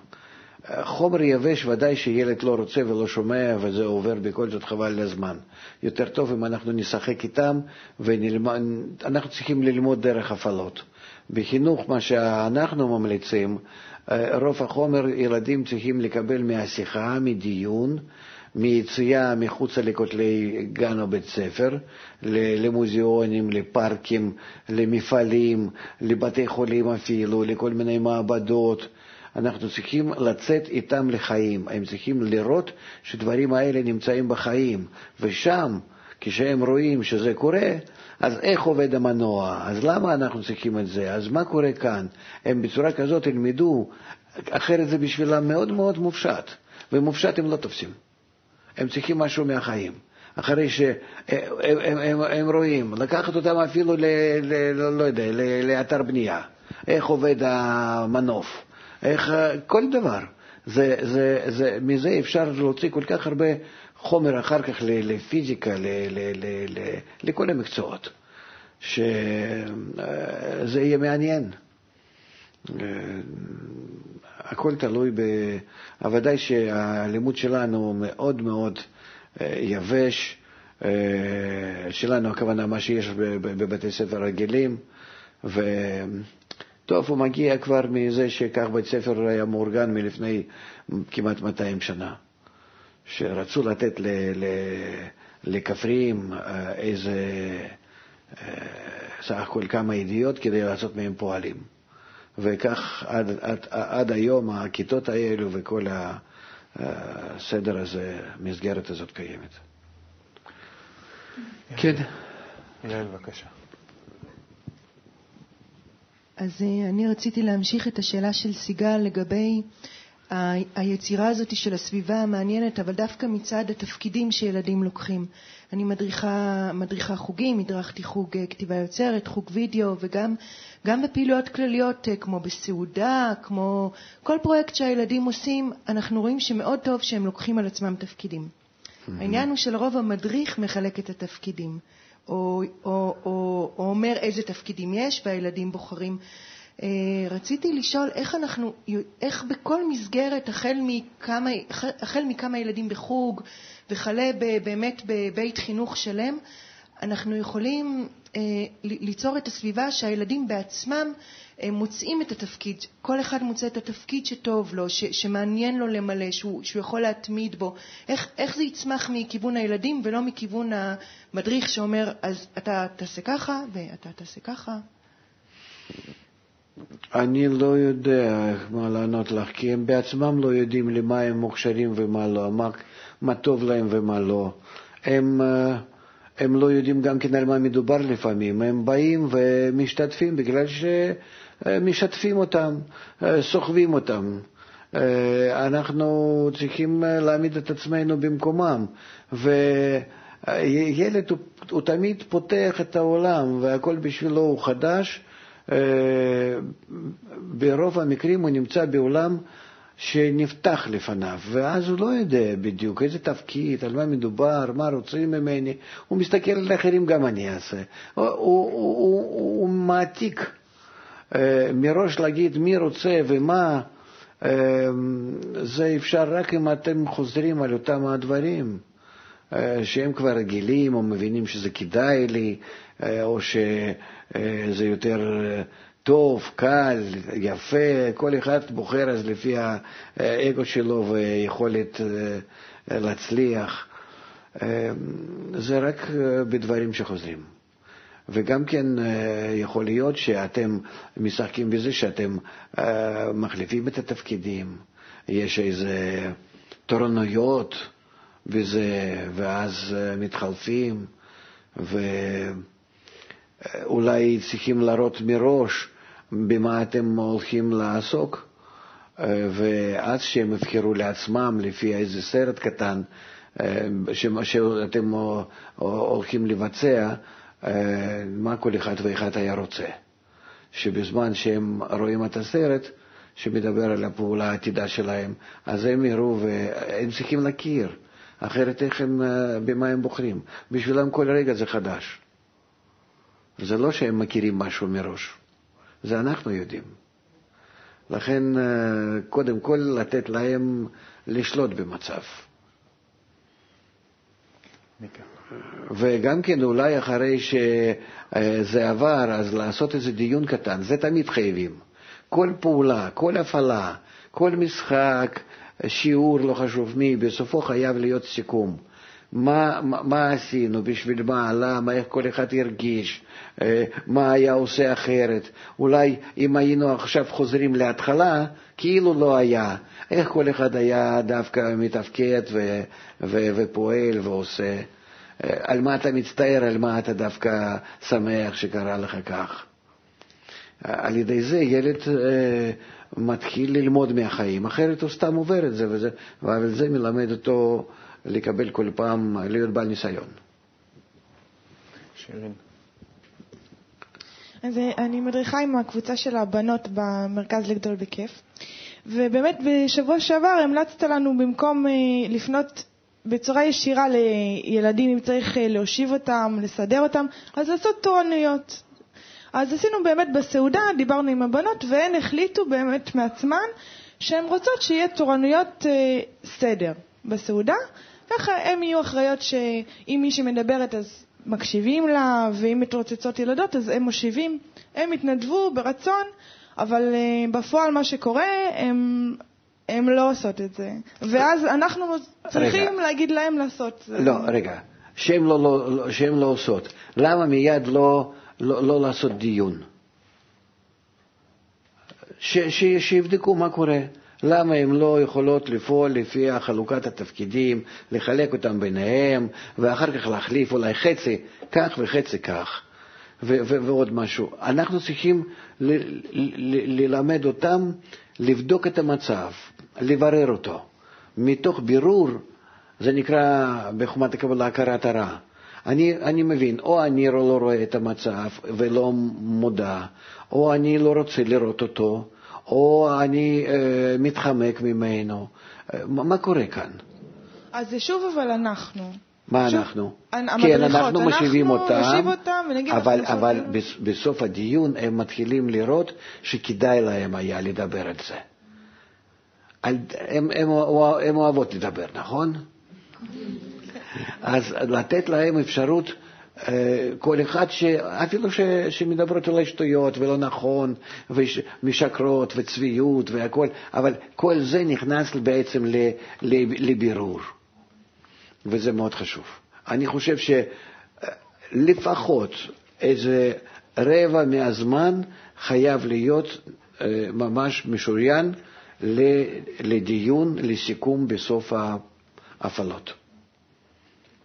חומר יבש ודאי שילד לא רוצה ולא שומע וזה עובר בכל זאת חבל לזמן. יותר טוב אם אנחנו נשחק איתם ואנחנו צריכים ללמוד דרך הפעלות. בחינוך, מה שאנחנו ממליצים, רוב החומר ילדים צריכים לקבל מהשיחה, מדיון, מיציאה מחוצה לכותלי גן או בית ספר, למוזיאונים, לפארקים, למפעלים, לבתי חולים אפילו, לכל מיני מעבדות. אנחנו צריכים לצאת איתם לחיים, הם צריכים לראות שדברים האלה נמצאים בחיים, ושם, כשהם רואים שזה קורה, אז איך עובד המנוע? אז למה אנחנו צריכים את זה? אז מה קורה כאן? הם בצורה כזאת ילמדו, אחרת זה בשבילם מאוד מאוד מופשט, ומופשט הם לא תופסים. הם צריכים משהו מהחיים. אחרי שהם הם, הם, הם רואים, לקחת אותם אפילו, ל, ל, לא, יודע, לאתר בנייה, איך עובד המנוף, איך, כל דבר. זה, זה, זה, מזה אפשר להוציא כל כך הרבה חומר אחר כך לפיזיקה, לכל המקצועות, שזה יהיה מעניין. הכל תלוי ב... ודאי שהלימוד שלנו מאוד מאוד יבש, שלנו הכוונה מה שיש בבתי ספר רגילים, ו... טוב, הוא מגיע כבר מזה שכך בית ספר היה מאורגן מלפני כמעט 200 שנה, שרצו לתת לכפריים אה, איזה, אה, סך הכל כמה ידיעות כדי לעשות מהם פועלים. וכך עד, עד, עד היום הכיתות האלו וכל הסדר הזה, המסגרת הזאת קיימת. כן. יעל, בבקשה. אז אה, אני רציתי להמשיך את השאלה של סיגל לגבי היצירה הזאת של הסביבה המעניינת, אבל דווקא מצד התפקידים שילדים לוקחים. אני מדריכה, מדריכה חוגים, הדרכתי חוג אה, כתיבה יוצרת, חוג וידאו, וגם גם בפעילויות כלליות אה, כמו בסעודה, כמו כל פרויקט שהילדים עושים, אנחנו רואים שמאוד טוב שהם לוקחים על עצמם תפקידים. העניין הוא שלרוב המדריך מחלק את התפקידים. או, או, או, או אומר איזה תפקידים יש, והילדים בוחרים. אה, רציתי לשאול איך אנחנו, איך בכל מסגרת, החל מכמה, החל מכמה ילדים בחוג וכלה באמת בבית חינוך שלם, אנחנו יכולים אה, ליצור את הסביבה שהילדים בעצמם מוצאים את התפקיד, כל אחד מוצא את התפקיד שטוב לו, ש, שמעניין לו למלא, שהוא, שהוא יכול להתמיד בו. איך, איך זה יצמח מכיוון הילדים ולא מכיוון המדריך שאומר, אז אתה תעשה ככה ואתה תעשה ככה? אני לא יודע מה לענות לך, כי הם בעצמם לא יודעים למה הם מוכשרים ומה לא, מה, מה טוב להם ומה לא. הם, אה, הם לא יודעים גם כן על מה מדובר לפעמים, הם באים ומשתתפים בגלל ש... משתפים אותם, סוחבים אותם. אנחנו צריכים להעמיד את עצמנו במקומם. וילד הוא, הוא תמיד פותח את העולם והכל בשבילו הוא חדש. ברוב המקרים הוא נמצא בעולם שנפתח לפניו, ואז הוא לא יודע בדיוק איזה תפקיד, על מה מדובר, מה רוצים ממני. הוא מסתכל על אחרים, גם אני אעשה. הוא, הוא, הוא, הוא מעתיק אה, מראש להגיד מי רוצה ומה, אה, זה אפשר רק אם אתם חוזרים על אותם הדברים, אה, שהם כבר רגילים או מבינים שזה כדאי לי, או שזה יותר טוב, קל, יפה, כל אחד בוחר אז לפי האגו שלו ויכולת להצליח. זה רק בדברים שחוזרים. וגם כן אה, יכול להיות שאתם משחקים בזה שאתם אה, מחליפים את התפקידים, יש איזה תורנויות בזה, ואז אה, מתחלפים, ואולי צריכים להראות מראש במה אתם הולכים לעסוק, ואז שהם יבחרו לעצמם לפי איזה סרט קטן שאתם הולכים לבצע, אה, מה כל אחד ואחד היה רוצה. שבזמן שהם רואים את הסרט שמדבר על הפעולה העתידה שלהם, אז הם יראו והם צריכים להכיר, אחרת איך הם, אה, במה הם בוחרים. בשבילם כל רגע זה חדש. זה לא שהם מכירים משהו מראש, זה אנחנו יודעים. לכן אה, קודם כל לתת להם לשלוט במצב. וגם כן אולי אחרי שזה עבר, אז לעשות איזה דיון קטן, זה תמיד חייבים. כל פעולה, כל הפעלה, כל משחק, שיעור, לא חשוב מי, בסופו חייב להיות סיכום. מה, מה, מה עשינו, בשביל מה, למה, איך כל אחד הרגיש, אה, מה היה עושה אחרת. אולי אם היינו עכשיו חוזרים להתחלה, כאילו לא היה. איך כל אחד היה דווקא מתפקד ו, ו, ופועל ועושה. אה, על מה אתה מצטער, על מה אתה דווקא שמח שקרה לך כך. אה, על ידי זה ילד אה, מתחיל ללמוד מהחיים, אחרת הוא סתם עובר את זה, וזה, ועל זה מלמד אותו לקבל כל פעם, להיות בעל ניסיון. שירין. אז אני מדריכה עם הקבוצה של הבנות במרכז לגדול בכיף, ובאמת בשבוע שעבר המלצת לנו במקום לפנות בצורה ישירה לילדים, אם צריך אה, להושיב אותם, לסדר אותם, אז לעשות תורנויות. אז עשינו באמת בסעודה, דיברנו עם הבנות, והן החליטו באמת מעצמן שהן רוצות שיהיה תורנויות אה, סדר בסעודה, ככה הן יהיו אחראיות שאם מישהי מדברת אז מקשיבים לה, ואם מתרוצצות ילדות אז הם מושיבים. הם התנדבו ברצון, אבל אה, בפועל מה שקורה, הם הן לא עושות את זה. ואז אנחנו צריכים רגע. להגיד להם לעשות. זה. לא, רגע. שהן לא, לא, לא, לא עושות, למה מיד לא, לא, לא לעשות דיון? ש, ש, שיבדקו מה קורה. למה הן לא יכולות לפעול לפי חלוקת התפקידים, לחלק אותם ביניהם, ואחר כך להחליף אולי חצי כך וחצי כך, ו- ו- ועוד משהו. אנחנו צריכים ללמד אותם לבדוק את המצב, לברר אותו. מתוך בירור, זה נקרא בחומת הקבלה הכרת הרע. אני, אני מבין, או אני לא רואה את המצב ולא מודע, או אני לא רוצה לראות אותו, או אני אה, מתחמק ממנו. אה, מה קורה כאן? אז זה שוב אבל אנחנו. מה שוב, אנחנו? כן, אנחנו משיבים אותם, אותם אבל, אבל בסוף הדיון הם מתחילים לראות שכדאי להם היה לדבר על זה. הן אוהבות לדבר, נכון? אז לתת להם אפשרות, כל אחד, ש... אפילו ש... שמדברות אולי שטויות ולא נכון, ומשקרות וצביעות והכול, אבל כל זה נכנס בעצם לבירור, וזה מאוד חשוב. אני חושב שלפחות איזה רבע מהזמן חייב להיות אה, ממש משוריין לדיון, לסיכום בסוף ההפעלות.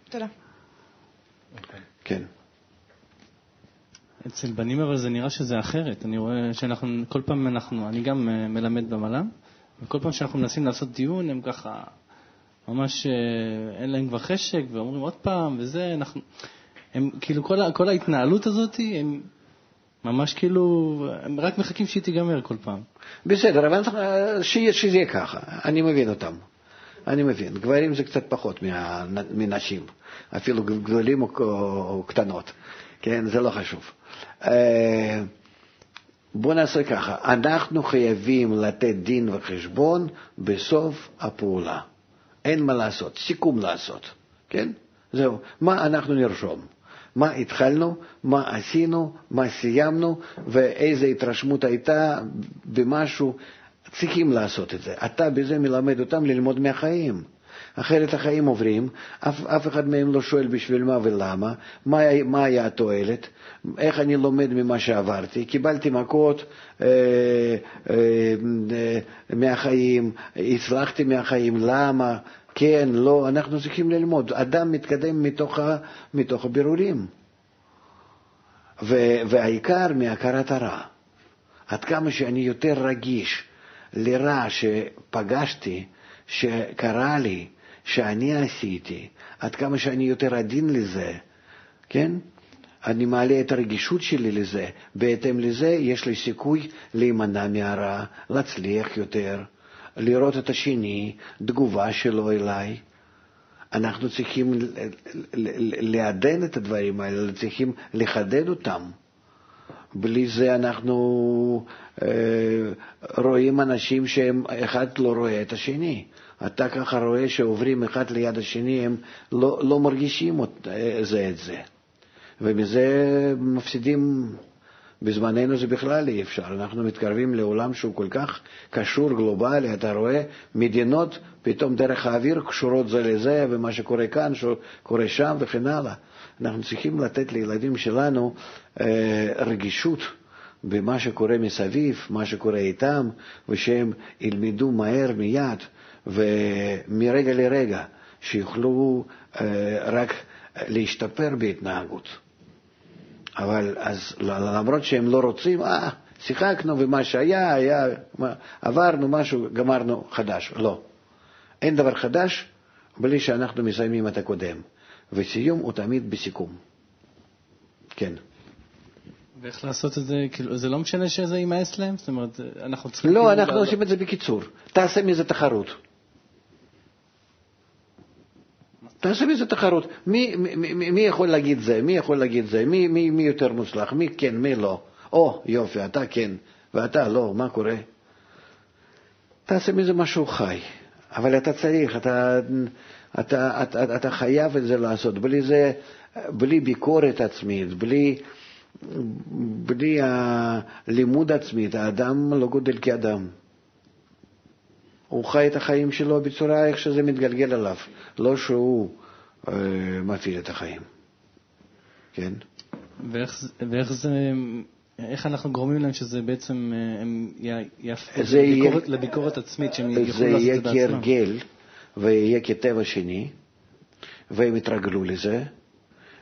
תודה. כן. אצל בנים אבל זה נראה שזה אחרת. אני רואה שאנחנו, כל פעם אנחנו, אני גם אה, מלמד במל"ם, וכל פעם שאנחנו מנסים לעשות דיון, הם ככה, ממש אה, אין להם כבר חשק, ואומרים עוד פעם, וזה, אנחנו, הם כאילו, כל, כל ההתנהלות הזאת, הם ממש כאילו, הם רק מחכים שהיא תיגמר כל פעם. בסדר, אבל שזה יהיה ככה, אני מבין אותם. אני מבין. גברים זה קצת פחות מנשים, אפילו גדולים או, קטנות, כן? זה לא חשוב. אה, בואו נעשה ככה, אנחנו חייבים לתת דין וחשבון בסוף הפעולה. אין מה לעשות, סיכום לעשות, כן? זהו. מה אנחנו נרשום? מה התחלנו, מה עשינו, מה סיימנו ואיזו התרשמות הייתה במשהו. צריכים לעשות את זה. אתה בזה מלמד אותם ללמוד מהחיים. אחרת החיים עוברים, אף, אף אחד מהם לא שואל בשביל מה ולמה, מה, מה היה התועלת, איך אני לומד ממה שעברתי, קיבלתי מכות אה, אה, אה, מהחיים, הצלחתי מהחיים, למה, כן, לא, אנחנו צריכים ללמוד. אדם מתקדם מתוך, ה, מתוך הבירורים. ו, והעיקר מהכרת הרע. עד כמה שאני יותר רגיש לרע שפגשתי, שקרה לי, שאני עשיתי, עד כמה שאני יותר עדין לזה, כן? אני מעלה את הרגישות שלי לזה, בהתאם לזה יש לי סיכוי להימנע מהרע, להצליח יותר, לראות את השני, תגובה שלו אליי. אנחנו צריכים לעדן את הדברים האלה, צריכים לחדד אותם. בלי זה אנחנו אה, רואים אנשים שהם, אחד לא רואה את השני. אתה ככה רואה שעוברים אחד ליד השני, הם לא, לא מרגישים אה, זה את זה. ומזה מפסידים, בזמננו זה בכלל אי אפשר. אנחנו מתקרבים לעולם שהוא כל כך קשור, גלובלי, אתה רואה מדינות פתאום דרך האוויר קשורות זה לזה, ומה שקורה כאן קורה שם וכן הלאה. אנחנו צריכים לתת לילדים שלנו אה, רגישות במה שקורה מסביב, מה שקורה איתם, ושהם ילמדו מהר מיד ומרגע לרגע, שיוכלו אה, רק להשתפר בהתנהגות. אבל אז למרות שהם לא רוצים, אה, שיחקנו ומה שהיה, היה, עברנו משהו, גמרנו חדש. לא. אין דבר חדש בלי שאנחנו מסיימים את הקודם. וסיום הוא תמיד בסיכום. כן. ואיך לעשות את זה? כאילו, זה לא משנה שזה יימאס להם? זאת אומרת, אנחנו צריכים... לא, כאילו אנחנו עושים את זה בקיצור. תעשה מזה תחרות. תעשה מזה תחרות. מי, מי, מי יכול להגיד זה? מי יכול להגיד זה? מי, מי, מי יותר מוצלח? מי כן, מי לא? או, יופי, אתה כן, ואתה לא, מה קורה? תעשה מזה משהו חי. אבל אתה צריך, אתה, אתה, אתה, אתה חייב את זה לעשות. בלי זה, בלי ביקורת עצמית, בלי, בלי הלימוד עצמית, האדם לא גודל כאדם. הוא חי את החיים שלו בצורה איך שזה מתגלגל עליו, לא שהוא אה, מפעיל את החיים. כן? ואיך, ואיך זה... איך אנחנו גורמים להם שזה בעצם, אה, הם יהפכו לביקורת, לביקורת עצמית, שהם יוכלו לעשות את זה בעצמם? זה יהיה כהרגל ויהיה כטבע שני, והם יתרגלו לזה,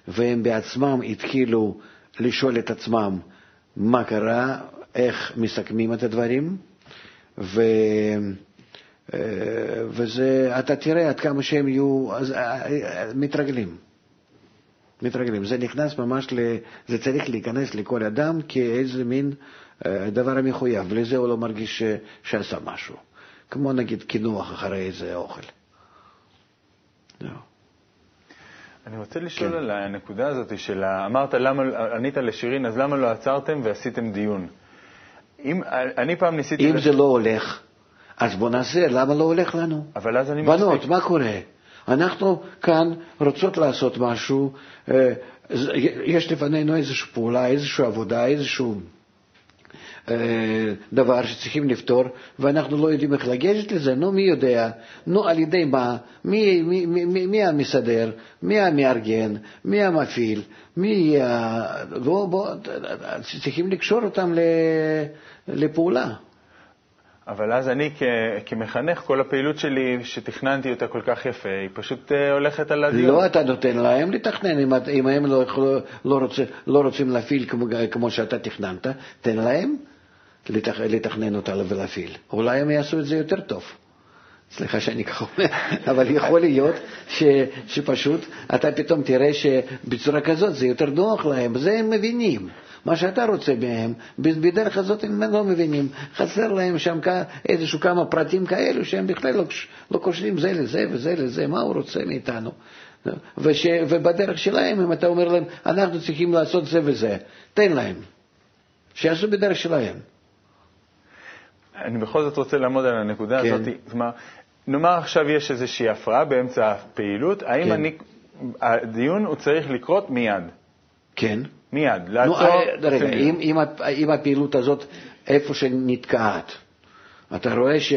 והם בעצמם התחילו לשאול את עצמם מה קרה, איך מסכמים את הדברים, ו... אה, וזה, אתה תראה עד כמה שהם יהיו, אז, אה, מתרגלים. מתרגלים. זה נכנס ממש, ל, זה צריך להיכנס לכל אדם כאיזה מין אה, דבר המחויב, בלי זה הוא לא מרגיש ש, שעשה משהו. כמו נגיד קינוח אחרי איזה אוכל. זהו. אני רוצה לשאול כן. על הנקודה הזאת של, אמרת, למה, ענית לשירין, אז למה לא עצרתם ועשיתם דיון? אם, אני פעם ניסיתי... אם לש... זה לא הולך, אז בוא נעשה, למה לא הולך לנו? אבל אז אני... בנות, מספיק. מה קורה? אנחנו כאן רוצות לעשות משהו, אה, יש לפנינו איזושהי פעולה, איזושהי עבודה, איזשהו דבר שצריכים לפתור, ואנחנו לא יודעים איך לגשת לזה, נו, מי יודע? נו, על ידי מה? מי, מי, מי, מי המסדר? מי המארגן? מי המפעיל? מי... בוא, בוא, צריכים לקשור אותם לפעולה. אבל אז אני כמחנך, כל הפעילות שלי, שתכננתי אותה כל כך יפה, היא פשוט אה, הולכת על הדיון. לא, אתה נותן להם לתכנן. אם, אם הם לא, לא, רוצה, לא רוצים להפעיל כמו, כמו שאתה תכננת, תן להם לתכ, לתכנן אותה ולהפעיל. אולי הם יעשו את זה יותר טוב. סליחה שאני ככה אומר, אבל יכול להיות ש, שפשוט אתה פתאום תראה שבצורה כזאת זה יותר נוח להם, זה הם מבינים. מה שאתה רוצה מהם, בדרך הזאת הם לא מבינים. חסר להם שם איזשהו כמה פרטים כאלו שהם בכלל לא, לא קושרים זה לזה וזה לזה, מה הוא רוצה מאיתנו. וש, ובדרך שלהם, אם אתה אומר להם, אנחנו צריכים לעשות זה וזה, תן להם, שיעשו בדרך שלהם. אני בכל זאת רוצה לעמוד על הנקודה כן. הזאת. כלומר, נאמר עכשיו יש איזושהי הפרעה באמצע הפעילות, האם כן. אני, הדיון הוא צריך לקרות מיד? כן. מיד, לעצור. נו, אה, רגע, אם, אם, אם הפעילות הזאת איפה שנתקעת, אתה רואה ש,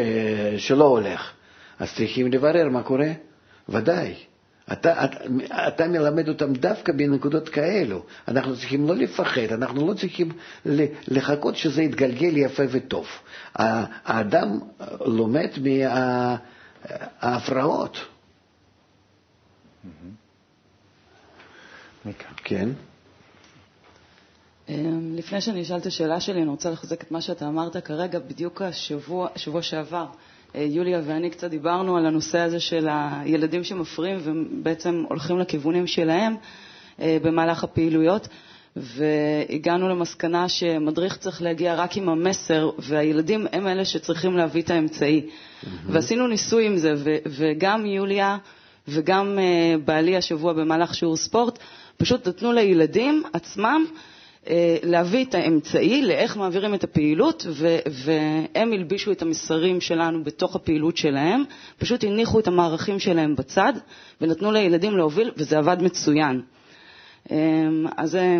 שלא הולך, אז צריכים לברר מה קורה. ודאי. אתה, אתה, אתה מלמד אותם דווקא בנקודות כאלו. אנחנו צריכים לא לפחד, אנחנו לא צריכים לחכות שזה יתגלגל יפה וטוב. האדם לומד מההפרעות. מיקה. כן. אמ, לפני שאני אשאל את השאלה שלי, אני רוצה לחזק את מה שאתה אמרת כרגע, בדיוק השבוע, שבוע שעבר. אה, יוליה ואני קצת דיברנו על הנושא הזה של הילדים שמפריעים ובעצם הולכים לכיוונים שלהם אה, במהלך הפעילויות, והגענו למסקנה שמדריך צריך להגיע רק עם המסר, והילדים הם אלה שצריכים להביא את האמצעי. Mm-hmm. ועשינו ניסוי עם זה, וגם יוליה וגם אה, בעלי השבוע במהלך שיעור ספורט, פשוט נתנו לילדים עצמם להביא את האמצעי לאיך מעבירים את הפעילות, ו- והם הלבישו את המסרים שלנו בתוך הפעילות שלהם, פשוט הניחו את המערכים שלהם בצד, ונתנו לילדים להוביל, וזה עבד מצוין. אה, אז זה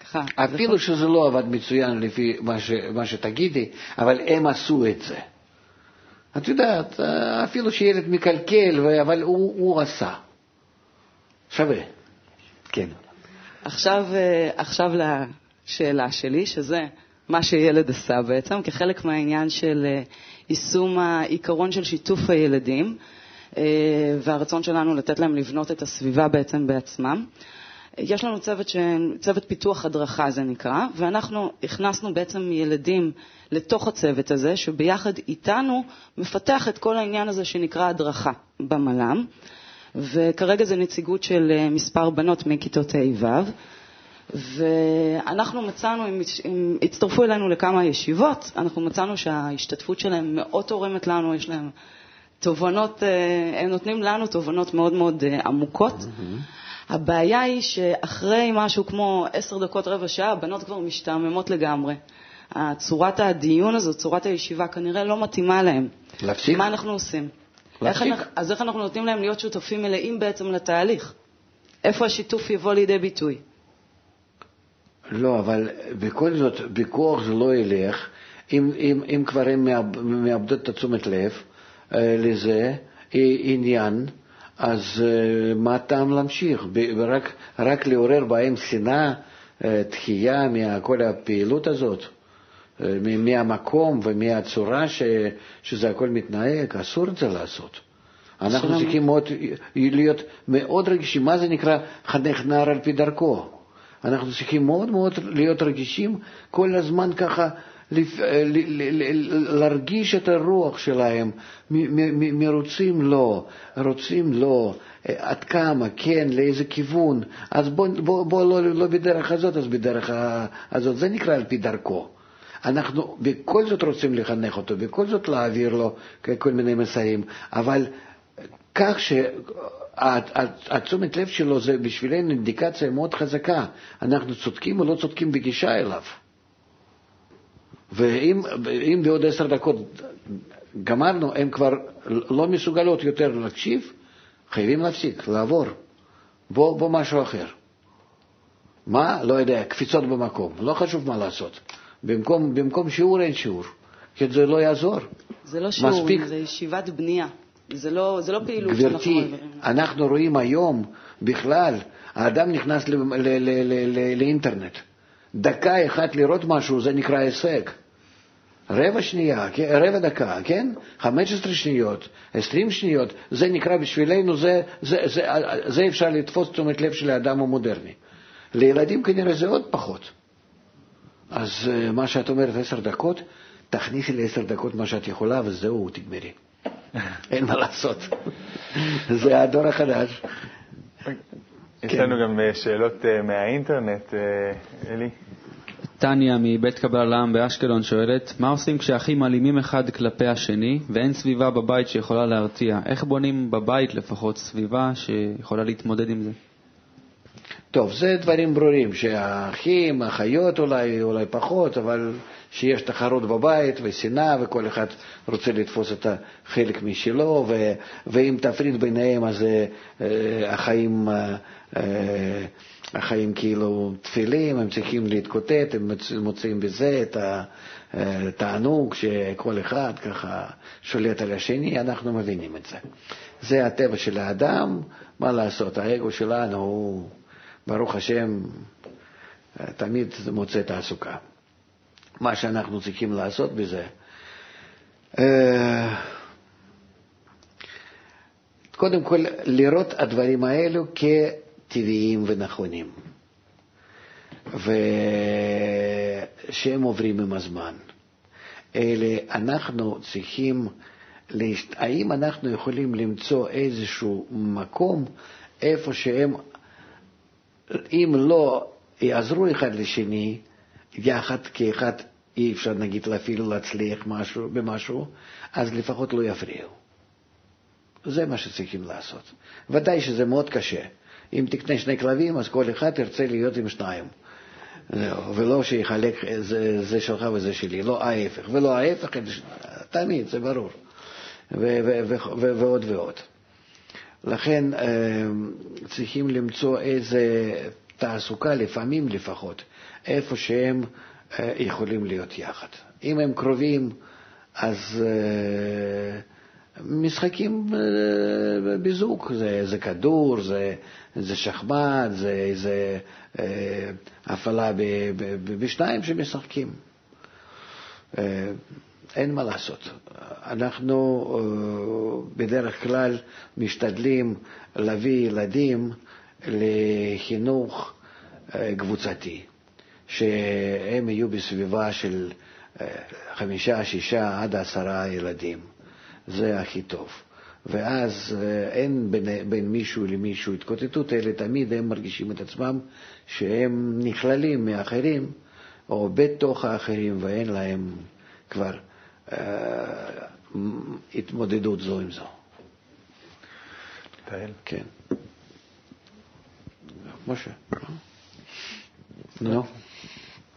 ככה. אפילו שזה לא עבד מצוין לפי מה, ש- מה שתגידי, אבל הם עשו את זה. את יודעת, אפילו שילד מקלקל, אבל הוא, הוא עשה. שווה. כן. עכשיו, עכשיו השאלה שלי, שזה מה שילד עשה בעצם, כחלק מהעניין של אה, יישום העיקרון של שיתוף הילדים אה, והרצון שלנו לתת להם לבנות את הסביבה בעצם בעצמם. יש לנו צוות, ש... צוות פיתוח הדרכה זה נקרא, ואנחנו הכנסנו בעצם ילדים לתוך הצוות הזה, שביחד איתנו מפתח את כל העניין הזה שנקרא הדרכה במל"ם, וכרגע זה נציגות של אה, מספר בנות מכיתות ה'-ו'. ואנחנו מצאנו, הם, הם הצטרפו אלינו לכמה ישיבות, אנחנו מצאנו שההשתתפות שלהם מאוד תורמת לנו, יש להם תובנות, אה, הם נותנים לנו תובנות מאוד מאוד אה, עמוקות. Mm-hmm. הבעיה היא שאחרי משהו כמו עשר דקות, רבע שעה, הבנות כבר משתעממות לגמרי. צורת הדיון הזאת, צורת הישיבה, כנראה לא מתאימה להם. להפסיק? מה אנחנו עושים? להפסיק? אז איך אנחנו נותנים להם להיות שותפים מלאים בעצם לתהליך? איפה השיתוף יבוא לידי ביטוי? לא, אבל בכל זאת, בכוח זה לא ילך. אם, אם, אם כבר הן מאבדות את התשומת לב אה, לזה, עניין, אז אה, מה הטעם להמשיך? רק, רק לעורר בהם שנאה, אה, דחייה מכל הפעילות הזאת, אה, מהמקום ומהצורה ש, שזה הכל מתנהג, אסור את זה לעשות. אנחנו צריכים מאוד, להיות מאוד רגישים. מה זה נקרא חנך נער על פי דרכו? אנחנו צריכים מאוד מאוד להיות רגישים כל הזמן ככה אה, להרגיש את הרוח שלהם, מרוצים לא, רוצים לא, אה, עד כמה, כן, לאיזה כיוון, אז בוא, בוא, בוא לא, לא בדרך הזאת, אז בדרך הזאת, זה נקרא על פי דרכו. אנחנו בכל זאת רוצים לחנך אותו, בכל זאת להעביר לו כל מיני מסרים, אבל כך שהתשומת לב שלו זה בשבילנו אינדיקציה מאוד חזקה, אנחנו צודקים או לא צודקים בגישה אליו. ואם בעוד עשר דקות גמרנו, הן כבר לא מסוגלות יותר להקשיב, חייבים להפסיק, לעבור. בוא, בוא משהו אחר. מה? לא יודע, קפיצות במקום, לא חשוב מה לעשות. במקום, במקום שיעור אין שיעור, כי זה לא יעזור. זה לא שיעור, מספיק... זה ישיבת בנייה. זה לא, זה לא פעילות גברתי, שאנחנו. גברתי, אנחנו רואים היום בכלל, האדם נכנס ל, ל, ל, ל, ל, לאינטרנט. דקה אחת לראות משהו, זה נקרא הישג. רבע שנייה, רבע דקה, כן? 15 שניות, 20 שניות, זה נקרא בשבילנו, זה, זה, זה, זה אפשר לתפוס תשומת לב של האדם המודרני. לילדים כנראה זה עוד פחות. אז אה, מה שאת אומרת, עשר דקות, תכניסי לעשר דקות מה שאת יכולה וזהו, תגמרי. אין מה לעשות. זה הדור החדש. יש לנו גם אה, שאלות אה, מהאינטרנט, אלי. טניה מבית קבל לעם באשקלון שואלת, מה עושים כשאחים אלימים אחד כלפי השני ואין סביבה בבית שיכולה להרתיע? איך בונים בבית לפחות סביבה שיכולה להתמודד עם זה? טוב, זה דברים ברורים, שהאחים, האחיות אולי, אולי פחות, אבל שיש תחרות בבית ושנאה וכל אחד רוצה לתפוס את החלק משלו, ו, ואם תפריד ביניהם אז אה, החיים אה, החיים כאילו תפילים, הם צריכים להתקוטט, הם מוצאים בזה את התענוג שכל אחד ככה שולט על השני, אנחנו מבינים את זה. זה הטבע של האדם, מה לעשות, האגו שלנו הוא, ברוך השם, תמיד מוצא תעסוקה. מה שאנחנו צריכים לעשות בזה, אה, קודם כל לראות הדברים האלו כטבעיים ונכונים, ושהם עוברים עם הזמן. אלה אנחנו צריכים, להשת... האם אנחנו יכולים למצוא איזשהו מקום איפה שהם, אם לא יעזרו אחד לשני, יחד כאחד אי אפשר נגיד אפילו להצליח משהו, במשהו, אז לפחות לא יפריעו. זה מה שצריכים לעשות. ודאי שזה מאוד קשה. אם תקנה שני כלבים, אז כל אחד ירצה להיות עם שניים. ולא שיחלק זה, זה שלך וזה שלי, לא ההפך. ולא ההפך, תמיד, זה ברור. ו- ו- ו- ועוד ועוד. לכן אה, צריכים למצוא איזה תעסוקה, לפעמים לפחות, איפה שהם אה, יכולים להיות יחד. אם הם קרובים, אז אה, משחקים אה, בזוג, זה, זה כדור, זה, זה שחמט, זה, זה הפעלה בשניים שמשחקים. אין מה לעשות. אנחנו בדרך כלל משתדלים להביא ילדים לחינוך קבוצתי. שהם יהיו בסביבה של אה, חמישה, שישה עד עשרה ילדים. זה הכי טוב. ואז אה, אין בין, בין מישהו למישהו התקוטטות, אלא תמיד הם מרגישים את עצמם שהם נכללים מאחרים או בתוך האחרים ואין להם כבר אה, התמודדות זו עם זו. תהל. כן. משה. נו. אה,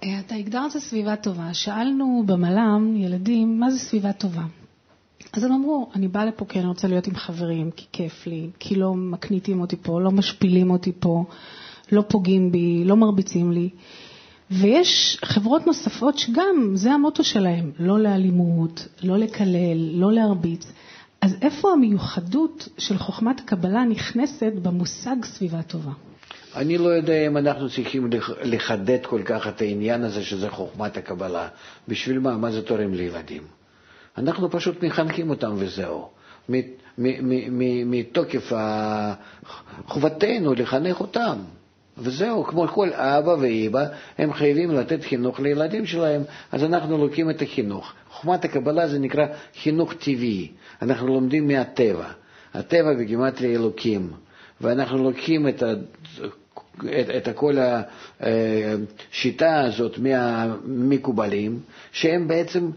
אתה הגדרת סביבה טובה. שאלנו במל"ם ילדים, מה זה סביבה טובה? אז הם אמרו, אני באה לפה כי אני רוצה להיות עם חברים, כי כיף לי, כי לא מקניטים אותי פה, לא משפילים אותי פה, לא פוגעים בי, לא מרביצים לי. ויש חברות נוספות שגם, זה המוטו שלהם, לא לאלימות, לא לקלל, לא להרביץ. אז איפה המיוחדות של חוכמת הקבלה נכנסת במושג סביבה טובה? אני לא יודע אם אנחנו צריכים לחדד כל כך את העניין הזה שזה חוכמת הקבלה. בשביל מה? מה זה תורם לילדים? אנחנו פשוט מחנכים אותם וזהו. מתוקף חובתנו לחנך אותם. וזהו, כמו כל אבא ואימא, הם חייבים לתת חינוך לילדים שלהם, אז אנחנו לוקחים את החינוך. חוכמת הקבלה זה נקרא חינוך טבעי, אנחנו לומדים מהטבע. הטבע בגימטריה אלוקים, ואנחנו לוקחים את את, את כל השיטה הזאת מהמקובלים, שהם בעצם,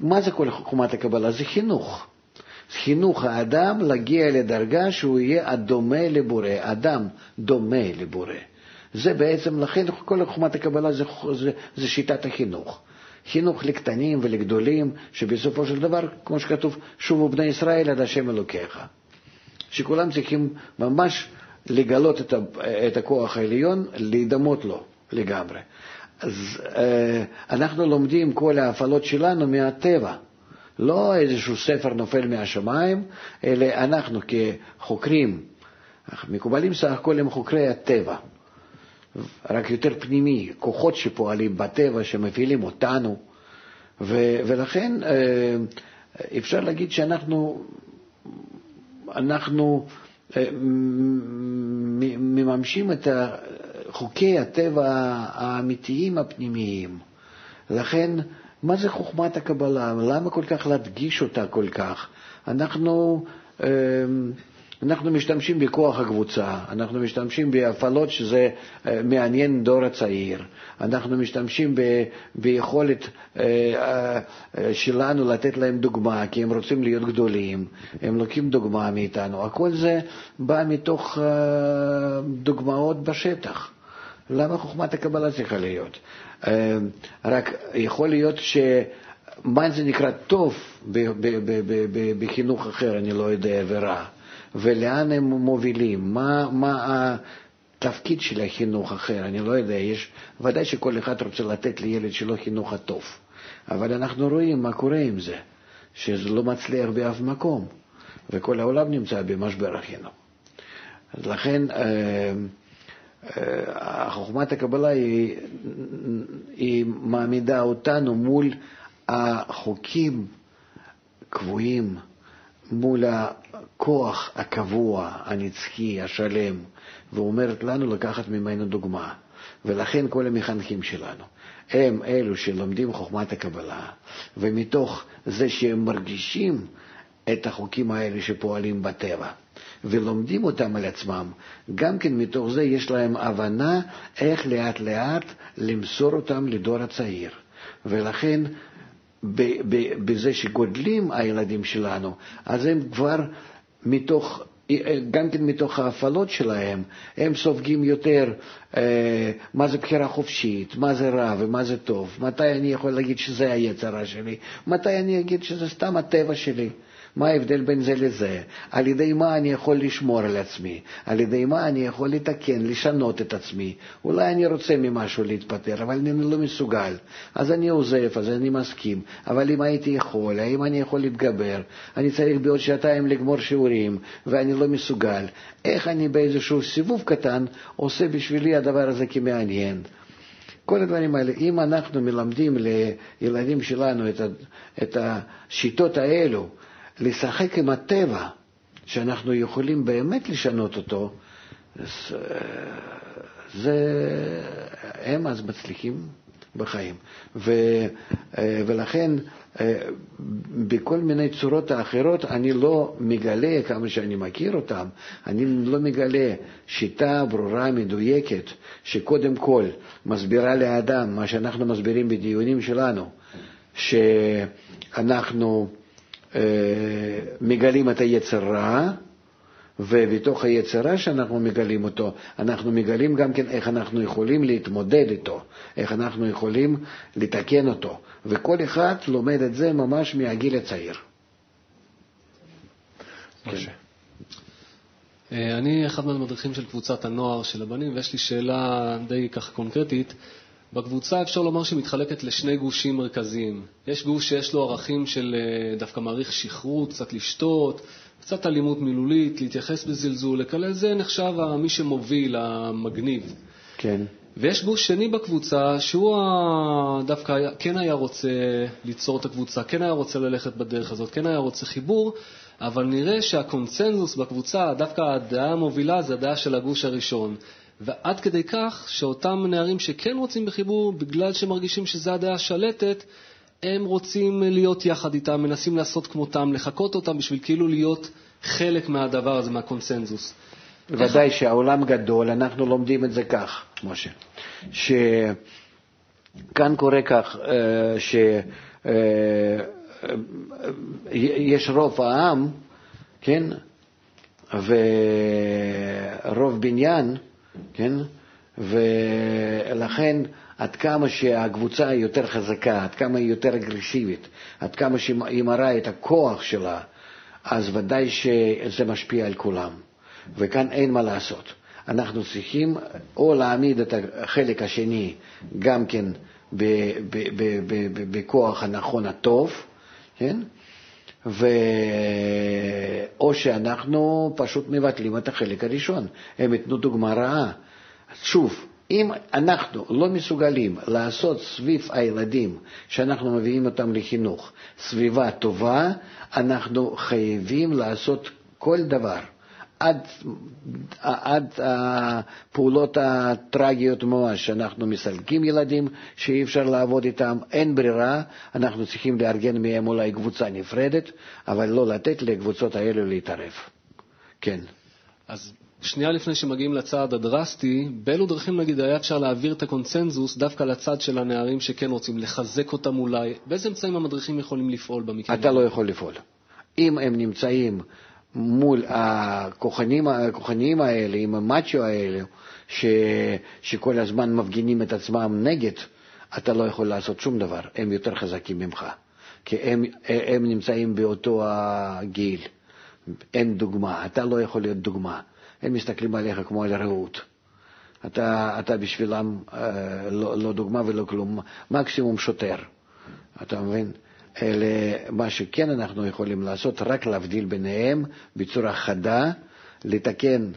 מה זה כל חומת הקבלה? זה חינוך. חינוך האדם להגיע לדרגה שהוא יהיה הדומה לבורא, אדם דומה לבורא. זה בעצם, לכן כל חומת הקבלה זה, זה, זה שיטת החינוך. חינוך לקטנים ולגדולים, שבסופו של דבר, כמו שכתוב, שובו בני ישראל עד השם אלוקיך. שכולם צריכים ממש לגלות את, את הכוח העליון, להידמות לו לגמרי. אז אה, אנחנו לומדים כל ההפעלות שלנו מהטבע, לא איזשהו ספר נופל מהשמיים, אלא אנחנו כחוקרים, מקובלים סך הכל הם חוקרי הטבע, רק יותר פנימי, כוחות שפועלים בטבע, שמפעילים אותנו, ו, ולכן אה, אפשר להגיד שאנחנו אנחנו מממשים את חוקי הטבע האמיתיים הפנימיים. לכן, מה זה חוכמת הקבלה? למה כל כך להדגיש אותה כל כך? אנחנו אמ, אנחנו משתמשים בכוח הקבוצה, אנחנו משתמשים בהפעלות שזה אה, מעניין דור הצעיר, אנחנו משתמשים ב, ביכולת אה, אה, שלנו לתת להם דוגמה, כי הם רוצים להיות גדולים, הם לוקחים דוגמה מאיתנו, הכל זה בא מתוך דוגמאות בשטח. למה חוכמת הקבלה צריכה להיות? רק יכול להיות ש... מה זה נקרא טוב בחינוך אחר, אני לא יודע, ורע. ולאן הם מובילים, מה, מה תפקיד של החינוך אחר, אני לא יודע, יש, ודאי שכל אחד רוצה לתת לילד שלו חינוך הטוב, אבל אנחנו רואים מה קורה עם זה, שזה לא מצליח באף מקום, וכל העולם נמצא במשבר החינוך. אז לכן אה, אה, חוכמת הקבלה היא, היא מעמידה אותנו מול החוקים קבועים, מול הכוח הקבוע, הנצחי, השלם, ואומרת לנו לקחת ממנו דוגמה. ולכן כל המחנכים שלנו הם אלו שלומדים חוכמת הקבלה, ומתוך זה שהם מרגישים את החוקים האלה שפועלים בטבע, ולומדים אותם על עצמם, גם כן מתוך זה יש להם הבנה איך לאט לאט למסור אותם לדור הצעיר. ולכן בזה שגודלים הילדים שלנו, אז הם כבר מתוך, גם כן מתוך ההפעלות שלהם, הם סופגים יותר אה, מה זה בחירה חופשית, מה זה רע ומה זה טוב, מתי אני יכול להגיד שזה היצרה שלי, מתי אני אגיד שזה סתם הטבע שלי. מה ההבדל בין זה לזה? על ידי מה אני יכול לשמור על עצמי? על ידי מה אני יכול לתקן, לשנות את עצמי? אולי אני רוצה ממשהו להתפטר, אבל אני לא מסוגל. אז אני עוזב, אז אני מסכים. אבל אם הייתי יכול, האם אני יכול להתגבר? אני צריך בעוד שעתיים לגמור שיעורים, ואני לא מסוגל. איך אני באיזשהו סיבוב קטן עושה בשבילי הדבר הזה כמעניין? כל הדברים האלה, אם אנחנו מלמדים לילדים שלנו את השיטות האלו, לשחק עם הטבע, שאנחנו יכולים באמת לשנות אותו, אז, זה, הם אז מצליחים בחיים. ו, ולכן בכל מיני צורות האחרות אני לא מגלה, כמה שאני מכיר אותם, אני לא מגלה שיטה ברורה, מדויקת, שקודם כל מסבירה לאדם מה שאנחנו מסבירים בדיונים שלנו, שאנחנו מגלים את היצר רע, ובתוך היצר רע שאנחנו מגלים אותו, אנחנו מגלים גם כן איך אנחנו יכולים להתמודד איתו, איך אנחנו יכולים לתקן אותו, וכל אחד לומד את זה ממש מהגיל הצעיר. כן. אני אחד מהמדריכים של קבוצת הנוער של הבנים, ויש לי שאלה די ככה קונקרטית. בקבוצה אפשר לומר שהיא מתחלקת לשני גושים מרכזיים. יש גוש שיש לו ערכים של אה, דווקא מעריך שכרות, קצת לשתות, קצת אלימות מילולית, להתייחס בזלזול, לקלל זה נחשב מי שמוביל, המגניב. כן. ויש גוש שני בקבוצה שהוא דווקא כן היה רוצה ליצור את הקבוצה, כן היה רוצה ללכת בדרך הזאת, כן היה רוצה חיבור, אבל נראה שהקונצנזוס בקבוצה, דווקא הדעה המובילה זה הדעה של הגוש הראשון. ועד כדי כך שאותם נערים שכן רוצים בחיבור, בגלל שהם מרגישים שזו הדעה השלטת, הם רוצים להיות יחד איתם, מנסים לעשות כמותם, לחקות אותם בשביל כאילו להיות חלק מהדבר הזה, מהקונסנזוס. בוודאי איך... שהעולם גדול, אנחנו לומדים את זה כך, משה, שכאן קורה כך, אה, שיש אה, רוב העם, כן, ורוב בניין, כן? ולכן עד כמה שהקבוצה היא יותר חזקה, עד כמה היא יותר אגרסיבית, עד כמה שהיא מראה את הכוח שלה, אז ודאי שזה משפיע על כולם. וכאן אין מה לעשות. אנחנו צריכים או להעמיד את החלק השני גם כן בכוח הנכון הטוב, כן? ו... או שאנחנו פשוט מבטלים את החלק הראשון. הם ייתנו דוגמה רעה. שוב, אם אנחנו לא מסוגלים לעשות סביב הילדים שאנחנו מביאים אותם לחינוך סביבה טובה, אנחנו חייבים לעשות כל דבר. עד, עד הפעולות הטרגיות ממש, שאנחנו מסלקים ילדים שאי אפשר לעבוד איתם, אין ברירה, אנחנו צריכים לארגן מהם אולי קבוצה נפרדת, אבל לא לתת לקבוצות האלו להתערב. כן. אז שנייה לפני שמגיעים לצעד הדרסטי, באילו דרכים נגיד היה אפשר להעביר את הקונצנזוס דווקא לצד של הנערים שכן רוצים לחזק אותם אולי? באיזה אמצעים המדריכים יכולים לפעול במקרה? אתה לא יכול לפעול. אם הם נמצאים מול הכוחניים האלה, עם המאצ'ו האלה, ש, שכל הזמן מפגינים את עצמם נגד, אתה לא יכול לעשות שום דבר, הם יותר חזקים ממך, כי הם, הם נמצאים באותו הגיל, אין דוגמה, אתה לא יכול להיות דוגמה, הם מסתכלים עליך כמו על רעות. אתה, אתה בשבילם אה, לא, לא דוגמה ולא כלום, מקסימום שוטר, אתה מבין? אלה, מה שכן אנחנו יכולים לעשות, רק להבדיל ביניהם בצורה חדה, לתקן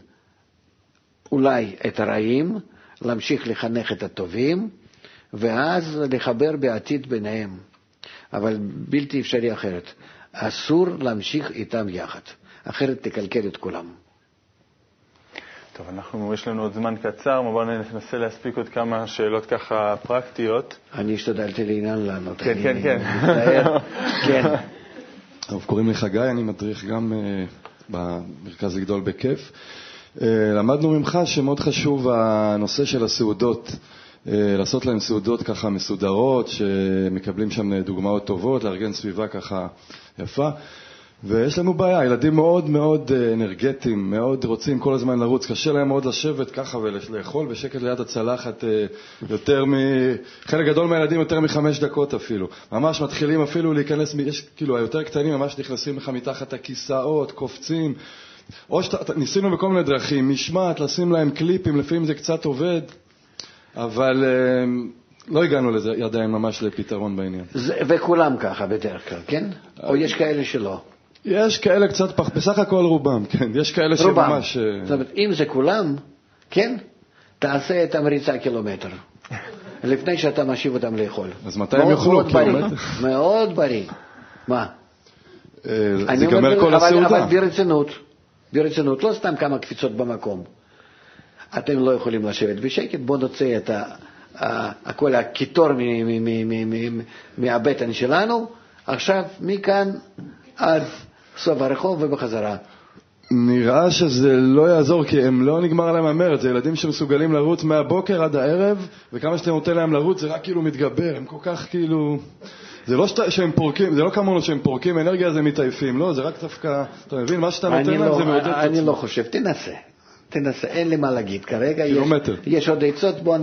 אולי את הרעים, להמשיך לחנך את הטובים, ואז לחבר בעתיד ביניהם. אבל בלתי אפשרי אחרת. אסור להמשיך איתם יחד, אחרת תקלקל את כולם. טוב, אנחנו, יש לנו עוד זמן קצר, בואו ננסה להספיק עוד כמה שאלות ככה פרקטיות. אני השתדלתי לעניין לענות. כן, כן, כן. כן. טוב, קוראים לי חגי, אני מדריך גם uh, במרכז לגדול בכיף. Uh, למדנו ממך שמאוד חשוב הנושא של הסעודות. uh, לעשות להם סעודות ככה מסודרות, שמקבלים שם דוגמאות טובות, לארגן סביבה ככה יפה. ויש לנו בעיה, ילדים מאוד מאוד אה, אנרגטיים, מאוד רוצים כל הזמן לרוץ, קשה להם מאוד לשבת ככה ולאכול בשקט ליד הצלחת אה, יותר מ... חלק גדול מהילדים יותר מחמש דקות אפילו. ממש מתחילים אפילו להיכנס, יש כאילו היותר קטנים ממש נכנסים לך מתחת הכיסאות, קופצים. או שניסינו בכל מיני דרכים, משמעת, לשים להם קליפים, לפעמים זה קצת עובד, אבל אה, לא הגענו לזה עדיין ממש לפתרון בעניין. זה, וכולם ככה בדרך כלל, כן? או יש כאלה שלא? יש כאלה קצת פח, בסך הכל רובם, כן. יש כאלה רובם. שממש... אה, זאת אומרת, אם זה כולם, כן, תעשה את המריצה קילומטר. לפני שאתה משיב אותם לאכול. אז מתי הם יאכלו קילומטר? מאוד בריא. מה? אה, זה ייגמר כל הסעודה. אבל ברצינות, ברצינות, לא סתם כמה קפיצות במקום. אתם לא יכולים לשבת בשקט, בואו נוציא את כל הקיטור מהבטן שלנו. עכשיו, מכאן עד סוף הרחוב ובחזרה. נראה שזה לא יעזור, כי הם לא נגמר להם המרד, זה ילדים שמסוגלים לרוץ מהבוקר עד הערב, וכמה שאתה נותן להם לרוץ זה רק כאילו מתגבר, הם כל כך כאילו... זה לא שת, שהם פורקים, זה לא כמונו שהם פורקים אנרגיה אז הם מתעייפים, לא, זה רק דווקא, אתה מבין, מה שאתה נותן להם לא, זה מעודד את אני לא חושב, תנסה, תנסה, אין לי מה להגיד. כרגע, קילומטר. יש, יש עוד עצות, בוא,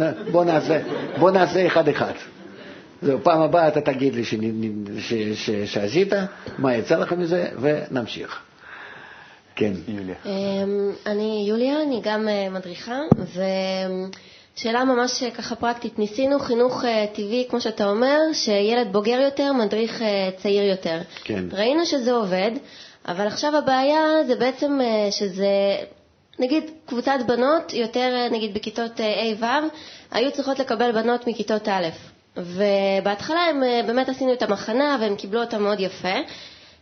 בוא נעשה אחד-אחד. זהו, פעם הבאה אתה תגיד לי שעשית, מה יצא לך מזה, ונמשיך. כן. יוליה. אמ, אני יוליה, אני גם אה, מדריכה, ושאלה ממש אה, ככה פרקטית. ניסינו חינוך אה, טבעי, כמו שאתה אומר, שילד בוגר יותר מדריך צעיר יותר. כן. ראינו שזה עובד, אבל עכשיו הבעיה זה בעצם שזה... נגיד קבוצת בנות, יותר נגיד בכיתות ה'-ו', היו צריכות לקבל בנות מכיתות א'. ובהתחלה הם אה, באמת עשינו את המחנה והם קיבלו אותם מאוד יפה.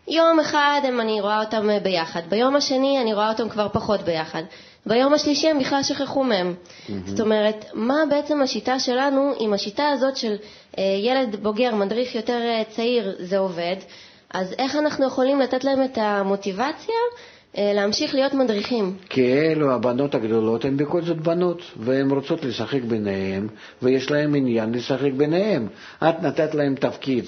יום אחד הם, אני רואה אותם אה, ביחד, ביום השני אני רואה אותם כבר פחות ביחד, ביום השלישי הם בכלל שכחו מהם. Mm-hmm. זאת אומרת, מה בעצם השיטה שלנו, אם השיטה הזאת של אה, ילד בוגר, מדריך יותר אה, צעיר, זה עובד, אז איך אנחנו יכולים לתת להם את המוטיבציה להמשיך להיות מדריכים. כי אלו הבנות הגדולות הן בכל זאת בנות, והן רוצות לשחק ביניהן, ויש להן עניין לשחק ביניהן. את נתת להן תפקיד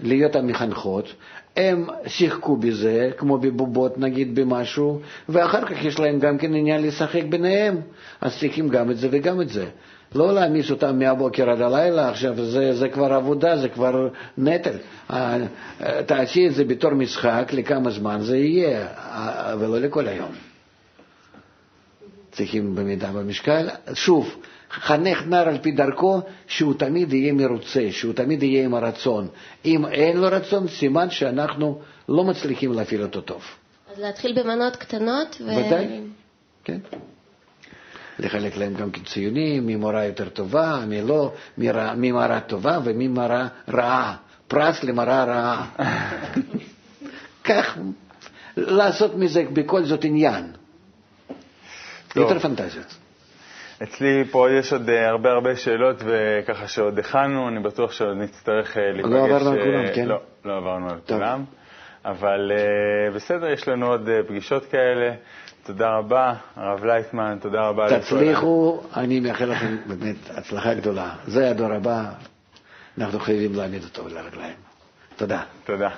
להיות המחנכות, הם שיחקו בזה, כמו בבובות נגיד במשהו, ואחר כך יש להם גם כן עניין לשחק ביניהם, אז צריכים גם את זה וגם את זה. לא להעמיס אותם מהבוקר עד הלילה, עכשיו זה, זה כבר עבודה, זה כבר נטל. תעשי את זה בתור משחק, לכמה זמן זה יהיה, ולא לכל היום. צריכים במידה במשקל. שוב, חנך נער על פי דרכו, שהוא תמיד יהיה מרוצה, שהוא תמיד יהיה עם הרצון. אם אין לו רצון, סימן שאנחנו לא מצליחים להפעיל אותו טוב. אז להתחיל במנות קטנות ו... ודאי, כן. לחלק להם גם ציונים, מי מורה יותר טובה, מי לא, מי מורה טובה ומי מורה רעה. פרס למראה רעה. כך, לעשות מזה בכל זאת עניין. טוב. יותר פנטזיות. אצלי פה יש עוד אה, הרבה הרבה שאלות, וככה שעוד הכנו, אני בטוח שעוד נצטרך אה, להיפגש. לא עברנו על אה, כולם, כן. לא, לא עברנו על כולם. אבל בסדר, יש לנו עוד פגישות כאלה. תודה רבה, הרב לייטמן, תודה רבה. תצליחו, אני מאחל לכם באמת הצלחה גדולה. זה הדור הבא, אנחנו חייבים להעמיד אותו לרגליים. תודה. תודה.